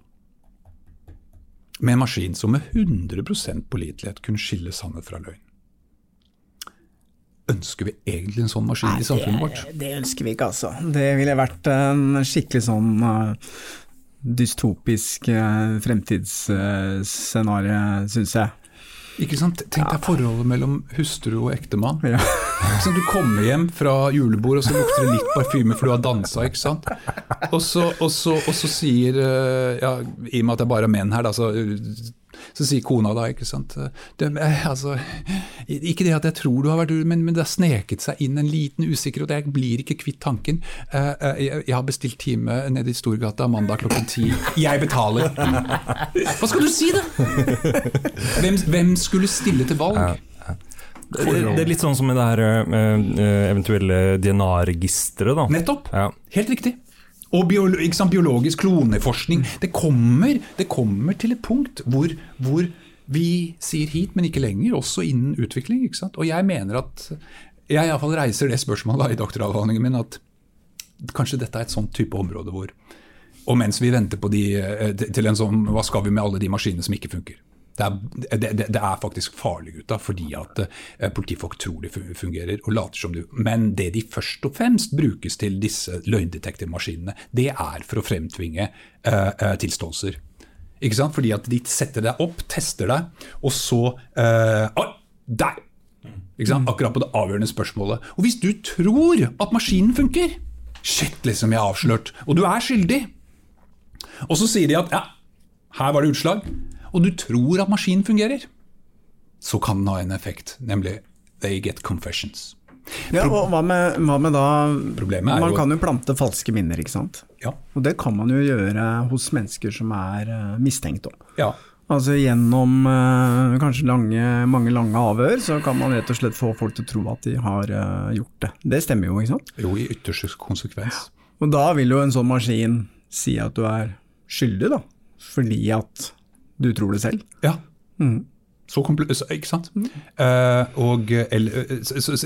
med en maskin som med 100% pålitelighet kunne skille sannhet fra løgn. Ønsker vi egentlig en sånn maskin Nei, i samfunnet vårt? Det, det ønsker vi ikke, altså. Det ville vært en skikkelig sånn uh, dystopisk uh, fremtidsscenario, uh, syns jeg. Ikke sant? Tenk deg forholdet mellom hustru og ektemann. Ja. du kommer hjem fra julebord, og så lukter det litt parfyme for du har dansa. ikke sant? Og så, og så, og så sier eh, ja, I og med at det bare er menn her, da, så så sier kona da, ikke sant det, altså, Ikke det at jeg tror du har vært men, men det har sneket seg inn en liten usikkerhet, jeg blir ikke kvitt tanken. Eh, eh, jeg har bestilt time nede i Storgata mandag klokken ti. Jeg betaler! Hva skal du si, da? Hvem, hvem skulle stille til valg? Det, det, er litt sånn som med det her eventuelle DNA-registeret. Nettopp. Ja. Helt riktig. Og biolo sant, biologisk kloneforskning. Det kommer, det kommer, til et punkt hvor, hvor, vi sier hit, men ikke lenger, også innen utvikling. Og jeg mener at Jeg iallfall reiser det spørsmålet i doktoravhandlingen min, at kanskje dette er et sånt type område hvor Og mens vi venter på de, eh, til en sånn Hva skal vi med alle de maskinene som ikke funker? Det er, det, det er, faktisk farlig, gutta, fordi at uh, politifolk tror det fungerer og later som du. Men det de først og fremst brukes til, disse løgndetektivmaskinene, det er for å fremtvinge uh, uh, tilståelser. Ikke sant? Fordi at de setter deg opp, tester deg, og så Oi, der! Ikke sant? Akkurat på det avgjørende spørsmålet. Og hvis du tror at maskinen funker Shit, liksom, jeg er avslørt. Og du er skyldig. Og så sier de at ja, her var det utslag og du tror at maskinen fungerer, så kan den ha en effekt, nemlig they get confessions. Ja, og hva med, hva med da Problemet Man kan jo plante falske minner, ikke sant. Ja. Og det kan man jo gjøre hos mennesker som er uh, mistenkt òg. Ja. Altså Gjennom uh, kanskje lange, mange lange avhør, så kan man rett og slett få folk til å tro at de har uh, gjort det. Det stemmer jo, ikke sant? Jo, i ytterste konsekvens. Og da vil jo en sånn maskin si at du er skyldig, da. Fordi at du tror det selv? Ja. Mm. Så ikke sant? Mm. Uh, og eller,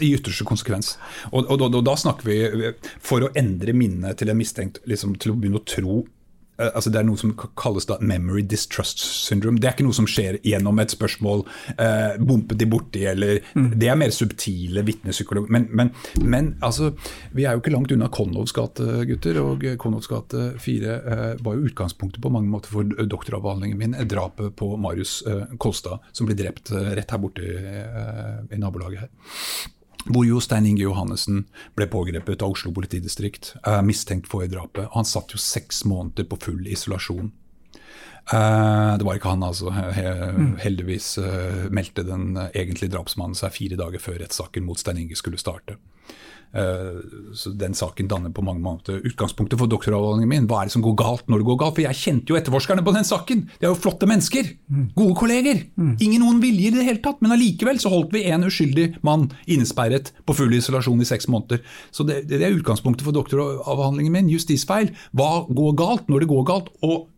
I ytterste konsekvens. Og, og, og, da snakker vi For å endre minnet til en mistenkt, liksom, til å begynne å tro Eh, altså Det er noe som kalles da memory distrust syndrome. Det er ikke noe som skjer gjennom et spørsmål eh, bumpet de borti, eller mm. Det er mer subtile vitnepsykologer. Men, men, men, altså, vi er jo ikke langt unna Konnovs gate, gutter. Og Konnovs gate 4 eh, var jo utgangspunktet på mange måter for doktoravhandlingen min. Drapet på Marius eh, Kolstad, som ble drept eh, rett her borte eh, i nabolaget her. Hvor jo Stein Inge Johannessen ble pågrepet av Oslo politidistrikt, uh, mistenkt for drapet. Han satt jo seks måneder på full isolasjon. Uh, det var ikke han, altså. He heldigvis uh, meldte den egentlige drapsmannen seg fire dager før rettssaken mot Stein Inge skulle starte. Uh, så Den saken danner på mange måter utgangspunktet for doktoravhandlingen min. Hva er det som går galt når det går galt? For jeg kjente jo etterforskerne på den saken! De er jo flotte mennesker! Gode kolleger! Ingen noen vilje i det hele tatt, men allikevel så holdt vi en uskyldig mann innesperret på full isolasjon i seks måneder. Så det, det er utgangspunktet for doktoravhandlingen min. Justisfeil. Hva går galt når det går galt? Og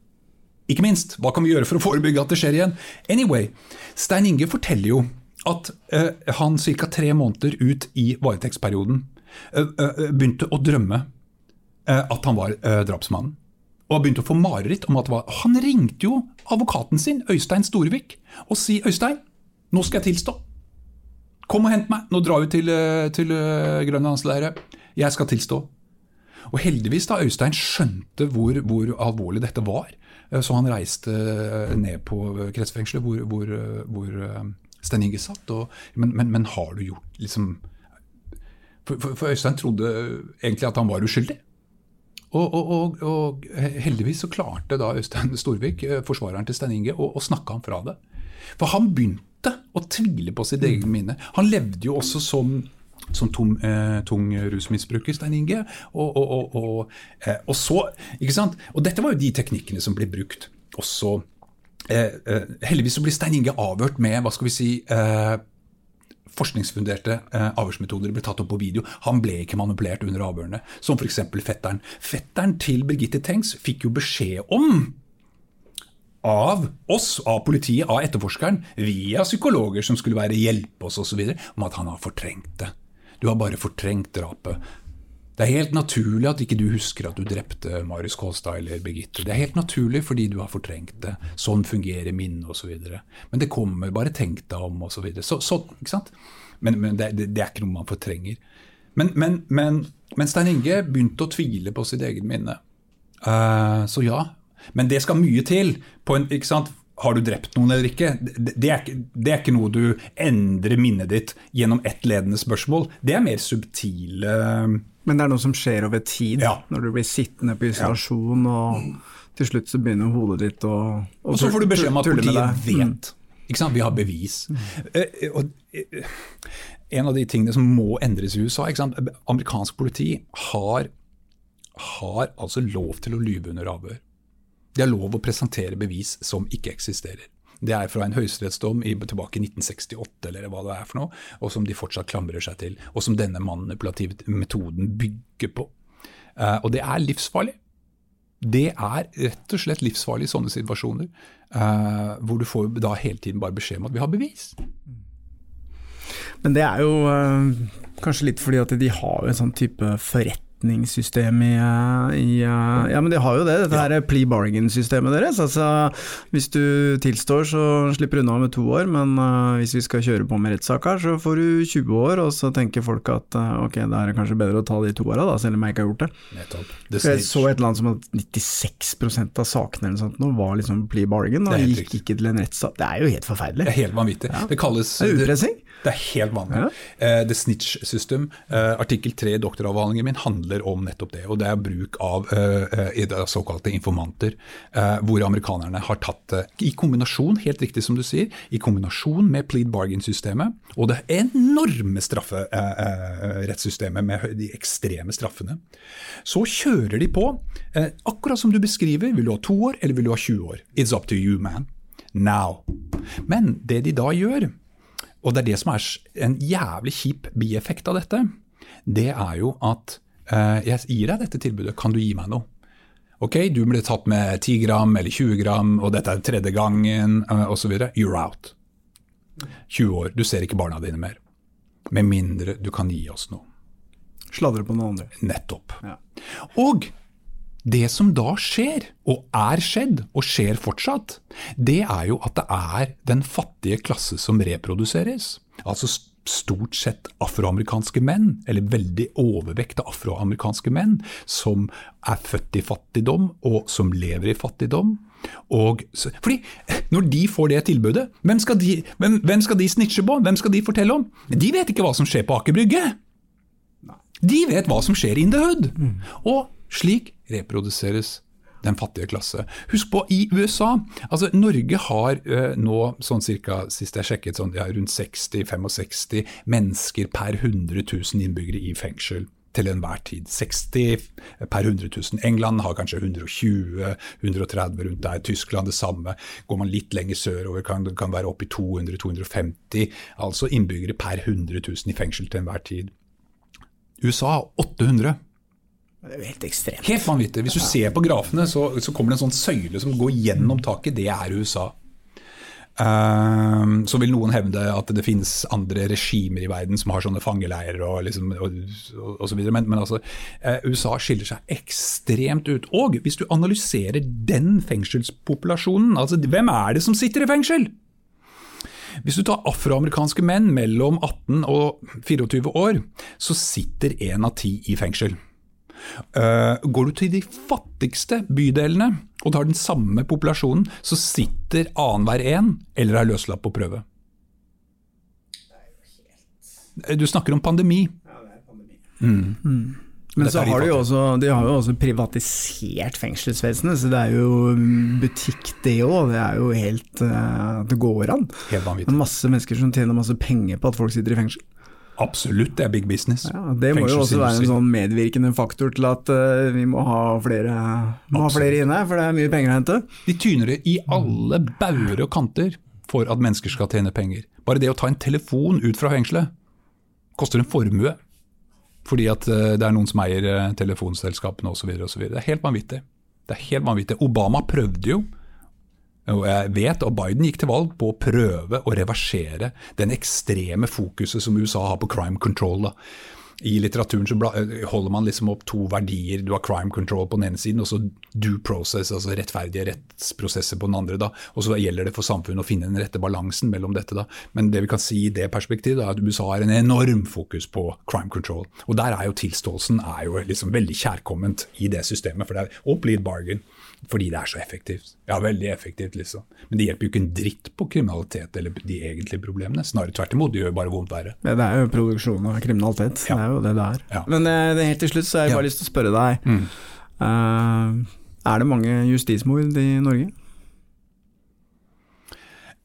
ikke minst, hva kan vi gjøre for å forebygge at det skjer igjen? Anyway, Stein Inge forteller jo at uh, han ca. tre måneder ut i varetektsperioden begynte å drømme at han var drapsmannen. Og begynte å få mareritt om at det var Han ringte jo advokaten sin, Øystein Storvik, og si Øystein, nå skal jeg tilstå. Kom og hent meg, nå drar vi til, til Grønlandsleiret. Jeg skal tilstå. Og heldigvis da Øystein skjønte hvor, hvor alvorlig dette var, Eh, så han reiste eh, ned på kretsfengselet hvor, hvor, hvor eh, Stein Inge satt. Og, men, men, men, har du gjort liksom for, for, Øystein trodde egentlig at han var uskyldig. Og, og, og heldigvis så klarte da Øystein Storvik, forsvareren til Stein Inge, å, å snakke ham fra det. For han begynte å tvile på sitt eget minne. Han levde jo også som som tom, eh, tung rusmisbruker, Stein Inge. Og, og, og, eh, og, så, ikke sant? Og dette var jo de teknikkene som ble brukt også. Eh, eh heldigvis så blir Stein Inge avhørt med hva skal vi si, eh, forskningsfunderte eh, avhørsmetoder ble tatt opp på video. Han ble ikke manipulert under avhørene, som f.eks. fetteren. Fetteren til Birgitte Tengs fikk jo beskjed om av oss, av politiet, av etterforskeren, via psykologer som skulle være hjelpe oss osv., om at han har fortrengt det. Du har bare fortrengt drapet. Det er helt naturlig at ikke du husker at du drepte Marius Kolstad eller Birgitte. Det er helt naturlig fordi du har fortrengt det. Sånn fungerer minnet osv. Men det kommer, bare tenk deg om osv. Så, så, ikke sant? Men, men det, det, er ikke noe man fortrenger. Men, men, men, men, Stein Inge begynte å tvile på sitt eget minne. Uh, så ja. Men det skal mye til. på en, ikke sant? har du drept noen eller ikke? Det er, det er, ikke noe du endrer minnet ditt gjennom ett ledende spørsmål. Det er mer subtile Men det er noe som skjer over tid, ja. når du blir sittende på isolasjon, og til slutt så begynner hodet ditt å tulle med deg. Og så får du beskjed om at politiet vet. Ikke sant? Vi har bevis. Mm. Uh, og, uh, en av de tingene som må endres i USA ikke sant? Amerikansk politi har, har altså lov til å lyve under avhør. De har lov å presentere bevis som ikke eksisterer. Det er fra en høyesterettsdom tilbake i 1968 eller hva det er for noe, og som de fortsatt klamrer seg til, og som denne manipulative metoden bygger på. Uh, og det er livsfarlig. Det er rett og slett livsfarlig i sånne situasjoner, uh, hvor du får da hele tiden bare beskjed om at vi har bevis. Men det er jo uh, kanskje litt fordi at de har en sånn type forrett forretningssystem i, eh, i, eh, Ja, men de har jo det, dette ja. her plea bargain-systemet deres. Altså, hvis du tilstår, så slipper du unna med to år, men uh, hvis vi skal kjøre på med rettssak her, så får du 20 år, og så tenker folk at uh, ok, det er kanskje bedre å ta de to åra, da, selv om jeg ikke har gjort det. Nettopp. jeg så et eller annet som at 96% av sakene eller sånt nå var liksom plea bargain, og gikk riktig. ikke til en rettssak. Det er jo helt forferdelig. Det er helt vanvittig. Ja. Det kalles det er utpressing. Det er helt vanlig. Ja. Uh, the Snitch System, artikkel 3 i doktoravhandlingen min, handler om nettopp det. og Det er bruk av uh, såkalte informanter, uh, hvor amerikanerne har tatt det i kombinasjon, helt riktig som du sier, i kombinasjon med plead bargain-systemet og det enorme strafferettssystemet uh, med de ekstreme straffene. Så kjører de på, akkurat som du beskriver, vil du ha to år eller vil du ha 20 år? It's up to you, man. Now. Men det de da gjør, og det er det som er en jævlig kjip bieffekt av dette, det er jo at Eh, jeg gir deg dette tilbudet, kan du gi meg noe? Ok, du ble tatt med 10 gram eller 20 gram, og dette er tredje gangen uh, osv. You're out. 20 år, du ser ikke barna dine mer. Med mindre du kan gi oss noe. Sladre på noen andre. Nettopp. Ja. Og det som da skjer, og er skjedd, og skjer fortsatt, det er jo at det er den fattige klasse som reproduseres. Altså stort sett afroamerikanske menn, eller veldig overvekt av afroamerikanske menn, som er født i fattigdom, og som lever i fattigdom. Og, fordi Når de får det tilbudet, hvem skal de, hvem, hvem skal de snitche på? Hvem skal de fortelle om? De vet ikke hva som skjer på Aker Brygge. De vet hva som skjer in the hood. Og slik reproduseres den fattige klasse. Husk på, i USA altså Norge har uh, nå sånn cirka, sist jeg sjekket, sånn, ja, rundt 60-65 mennesker per 100 000 innbyggere i fengsel til enhver tid. 60 per 100 000. England har kanskje 120-130 rundt der. Tyskland det samme. Går man litt lenger sørover kan det kan være opp i 200-250. Altså innbyggere per 100 000 i fengsel til enhver tid. USA 800. Det er jo helt ekstremt. Helt vanvittig. Hvis du ser på grafene, så, så kommer det en sånn søyle som går gjennom taket. Det er USA. Um, så vil noen hevde at det finnes andre regimer i verden som har sånne fangeleirer og, liksom, og, og, og så videre. Men, men altså, uh, USA skiller seg ekstremt ut. Og hvis du analyserer den fengselspopulasjonen, altså hvem er det som sitter i fengsel? Hvis du tar afroamerikanske menn mellom 18 og 24 år, så sitter én av ti i fengsel. Uh, går du til de fattigste bydelene og tar den samme populasjonen, så sitter annenhver en eller er løslatt på prøve. Du snakker om pandemi. Ja, det Mm. Mm. Men så har de, også, de har jo også privatisert fengselsvesenet, så det er jo butikk det òg. Det er jo helt uh, Det går an. Helt vanvittig. Masse mennesker som tjener masse penger på at folk sitter i fengsel. Absolutt, det er big business. Ja, det må jo også være en sånn medvirkende faktor til at uh, vi må ha flere, må ha flere inne, for det er mye penger å hente. De tyner det i alle bauger og kanter for at mennesker skal tjene penger. Bare det å ta en telefon ut fra fengselet koster en formue. Fordi at uh, det er noen som eier uh, telefonselskapene osv. Det er helt vanvittig. Det er helt vanvittig. Obama prøvde jo og jeg vet at Biden gikk til valg på å prøve å reversere den ekstreme fokuset som USA har på crime control. Da. I litteraturen så holder man liksom opp to verdier. Du har crime control på den ene siden, og så due process, altså rettferdige rettsprosesser på den andre. Da. Og så gjelder det for samfunnet å finne den rette balansen mellom dette. Da. Men det vi kan si i det perspektivet, er at USA har en enorm fokus på crime control. Og der er jo tilståelsen er jo liksom veldig kjærkomment i det systemet, for det er og bargain fordi det er så effektivt. Ja, veldig effektivt, liksom. Men det hjelper jo ikke en dritt på kriminalitet eller de egentlige problemene. Snarere tvert imot, det gjør bare vondt verre. Ja, det er jo produksjon av kriminalitet, ja. det er jo det det er. Ja. Men det, helt til slutt så har jeg bare lyst til å spørre deg. Mm. Uh, er det mange justismord i Norge?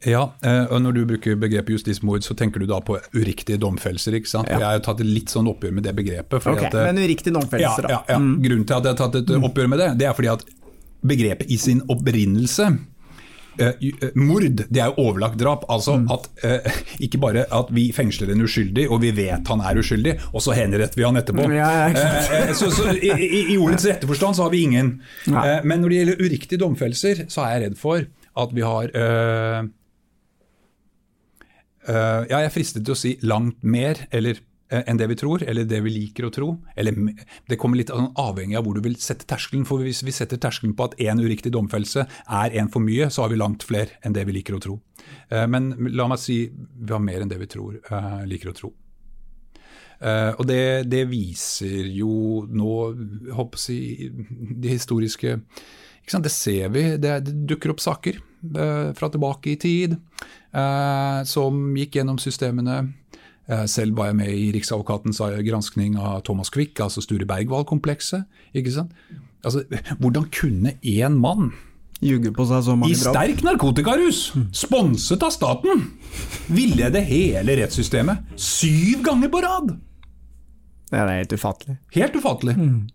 Ja, eh, og når du bruker begrepet justismord, så tenker du da på uriktige domfellelser. ikke sant? Ja. Jeg har jo tatt et litt sånn oppgjør med det begrepet. Okay, at, men uriktige domfellelser, da. Ja, ja, ja. Mm. Grunnen til at jeg har tatt et oppgjør med det, det er fordi at begrepet i sin opprinnelse Uh, mord det er jo overlagt drap. Altså mm. at uh, Ikke bare at vi fengsler en uskyldig og vi vet han er uskyldig, og så henretter vi han etterpå. Ja, uh, så, så i, i, ordets rette forstand så har vi ingen. men når det gjelder uriktige domfellelser, så er jeg redd for at vi har Ja, jeg er fristet til å si langt mer, eller Eh, enn det vi tror, eller det vi liker å tro. Eller, det kommer litt avhengig av hvor du vil sette terskelen. for Hvis vi setter terskelen på at én uriktig domfellelse er én for mye, så har vi langt flere enn det vi liker å tro. Eh, men la meg si vi har mer enn det vi tror, uh, liker å tro. Og det, det, viser jo nå, håper jeg, de historiske Det ser vi, det, det dukker opp saker fra tilbake i tid som gikk gjennom systemene Eh, selv var jeg med i Riksadvokatens eh, granskning av Thomas Quick, altså Sture Bergwall-komplekset. ikke sant? Altså, Hvordan kunne én mann på seg så mange I sterk narkotikarus, sponset av staten, villede hele rettssystemet syv ganger på rad! Det er helt ufattelig. Helt ufattelig. Mm.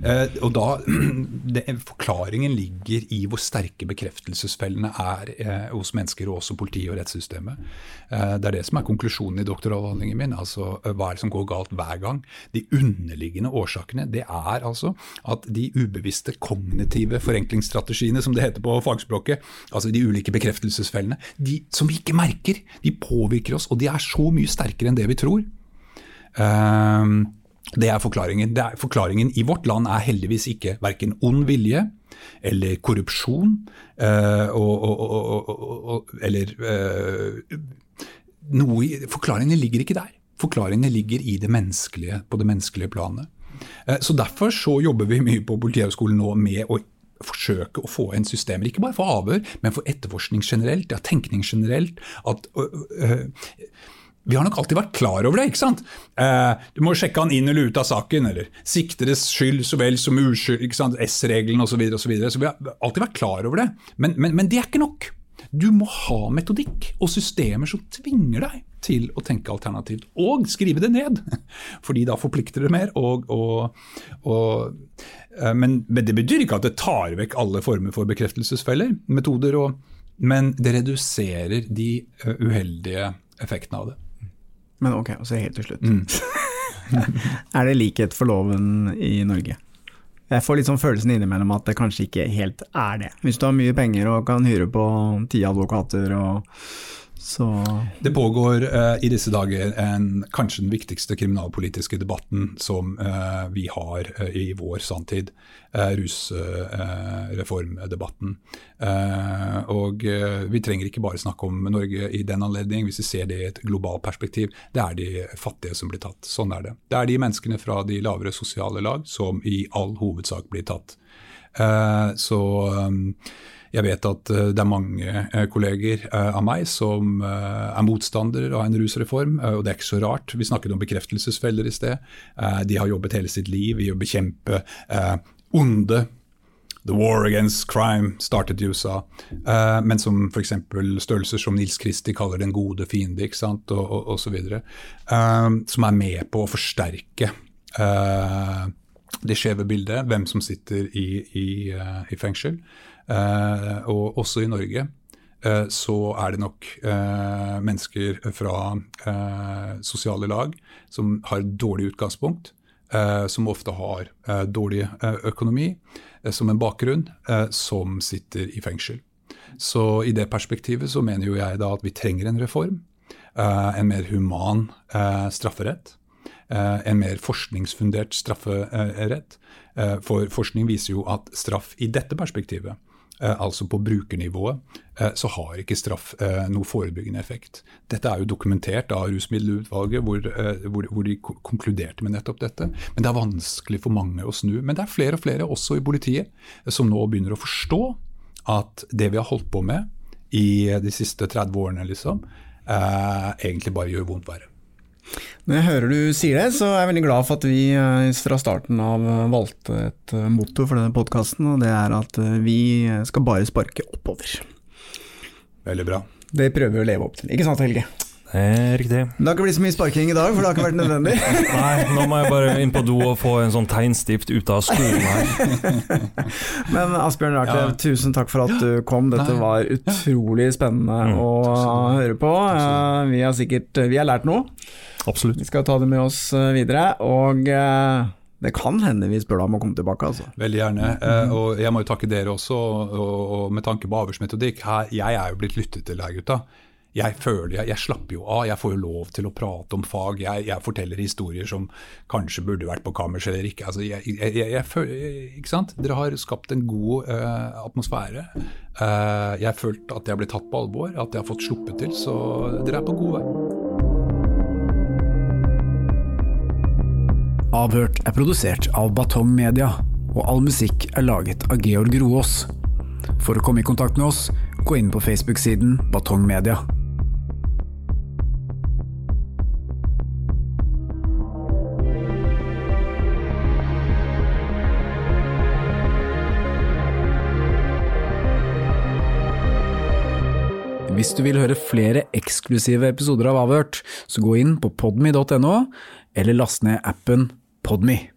Eh, og da, <clears throat> det, Forklaringen ligger i hvor sterke bekreftelsesfellene er eh, hos mennesker, og også politiet og rettssystemet. Eh, det er det som er konklusjonen i doktoravhandlingen min. altså Hva er det som går galt hver gang? De underliggende årsakene det er altså at de ubevisste kognitive forenklingsstrategiene, som det heter på fagspråket, altså de ulike bekreftelsesfellene, de som vi ikke merker, de påvirker oss, og de er så mye sterkere enn det vi tror. Uh, det er forklaringen. Det er, forklaringen i vårt land er heldigvis ikke verken ond vilje eller korrupsjon øh, og, og, og, eller øh, noe Forklaringene ligger ikke der. Forklaringene ligger i det menneskelige, på det menneskelige planet. Eh, så Derfor så jobber vi mye på Politihøgskolen nå med å forsøke å få inn systemer, ikke bare for avhør, men for etterforskning generelt, ja, tenkning generelt. at øh, vi har nok alltid vært klar over det. ikke sant? Eh, du må sjekke han inn eller ut av saken, eller siktedes skyld så vel som uskyld, ikke sant? S-regelen osv. Så, og så, videre. så vi har alltid vært klar over det. Men, men, men det er ikke nok. Du må ha metodikk og systemer som tvinger deg til å tenke alternativt, og skrive det ned. <laughs> Fordi da forplikter det mer. Og, og, og, eh, men, men, det betyr ikke at det tar vekk alle former for bekreftelsesfeller, metoder, men det reduserer de eh, uheldige effektene av det. Men ok, og så helt til slutt. Mm. <laughs> er det likhet for loven i Norge? Jeg får litt sånn følelsen innimellom at det kanskje ikke helt er det. Hvis du har mye penger og kan hyre på ti advokater og så Det pågår uh, i disse dager en, kanskje den viktigste kriminalpolitiske debatten som uh, vi har uh, i vår samtid. Rusreformdebatten. og vi trenger ikke bare snakke om Norge i den anledning, hvis vi ser det i et globalt perspektiv. Det er de fattige som blir tatt. Sånn er det. Det er de menneskene fra de lavere sosiale lag som i all hovedsak blir tatt. så um, jeg vet at eh, det er mange eh, kolleger eh, av meg som er motstandere av en rusreform, og det er ikke så rart. Vi snakket om bekreftelsesfeller i sted. De har jobbet hele sitt liv i å bekjempe onde. The war against crime startet i USA, men som f.eks. størrelser som Nils Kristi kaller den gode fiende, ikke sant, og, osv. videre, som er med på å forsterke det skjeve bildet, hvem som sitter i, i, i fengsel. Eh, og også i Norge eh, så er det nok eh, mennesker fra sosiale lag som har dårlig utgangspunkt, som ofte har dårlig økonomi som en bakgrunn, som sitter i fengsel. Så i det perspektivet så mener jo jeg da at vi trenger en reform. En mer human strafferett. En mer forskningsfundert strafferett. For forskning viser jo at straff i dette perspektivet Eh, altså på brukernivået, eh, så har ikke straff eh, noe forebyggende effekt. Dette er jo dokumentert av Rusmiddelutvalget, hvor, hvor, hvor, de konkluderte med nettopp dette. Men det er vanskelig for mange å snu. Men det er flere og flere, også i politiet, som nå begynner å forstå at det vi har holdt på med i de siste 30 årene, liksom, egentlig bare gjør vondt verre. Når jeg hører du sier det, så er jeg veldig glad for at vi eh, fra starten av eh, valgte et eh, motto for denne podkasten, og det er at vi skal bare sparke oppover. Veldig bra. Det prøver vi å leve opp til, ikke sant Helge? Det er riktig. Det har ikke blitt så mye sparking i dag, for det har ikke vært nødvendig. <laughs> Nei, nå må jeg bare inn på do og få en sånn tegnstift ut av skolen her. <laughs> Men Asbjørn Rartlev, ja. tusen takk for at du kom. Dette var utrolig spennende mm, å høre på. Vi har sikkert vi har lært noe. Absolutt. Vi skal ta det med oss eh, videre. Og eh, det kan hende vi spør deg om å komme tilbake. Altså. Veldig gjerne. Eh, og jeg må jo takke dere også, og, med tanke på avhørsmetodikk. jeg er jo blitt lyttet til her, gutta jeg føler jeg, jeg, slapper jo av. Jeg får jo lov til å prate om fag. Jeg, jeg forteller historier som kanskje burde vært på kammers eller ikke. Altså, jeg, føler, ikke sant? Dere har skapt en god uh, atmosfære. Uh, jeg har følt at jeg blitt tatt på alvor, at jeg har fått sluppet til. Så dere er på god vei. Avhørt er produsert av Batong Media, og all musikk er laget av Georg Roaas. For å komme i kontakt med oss, gå inn på Facebook-siden Batong Media. Hvis du vil høre flere eksklusive episoder av Avhørt, så gå inn på podme.no, eller last ned appen Podme.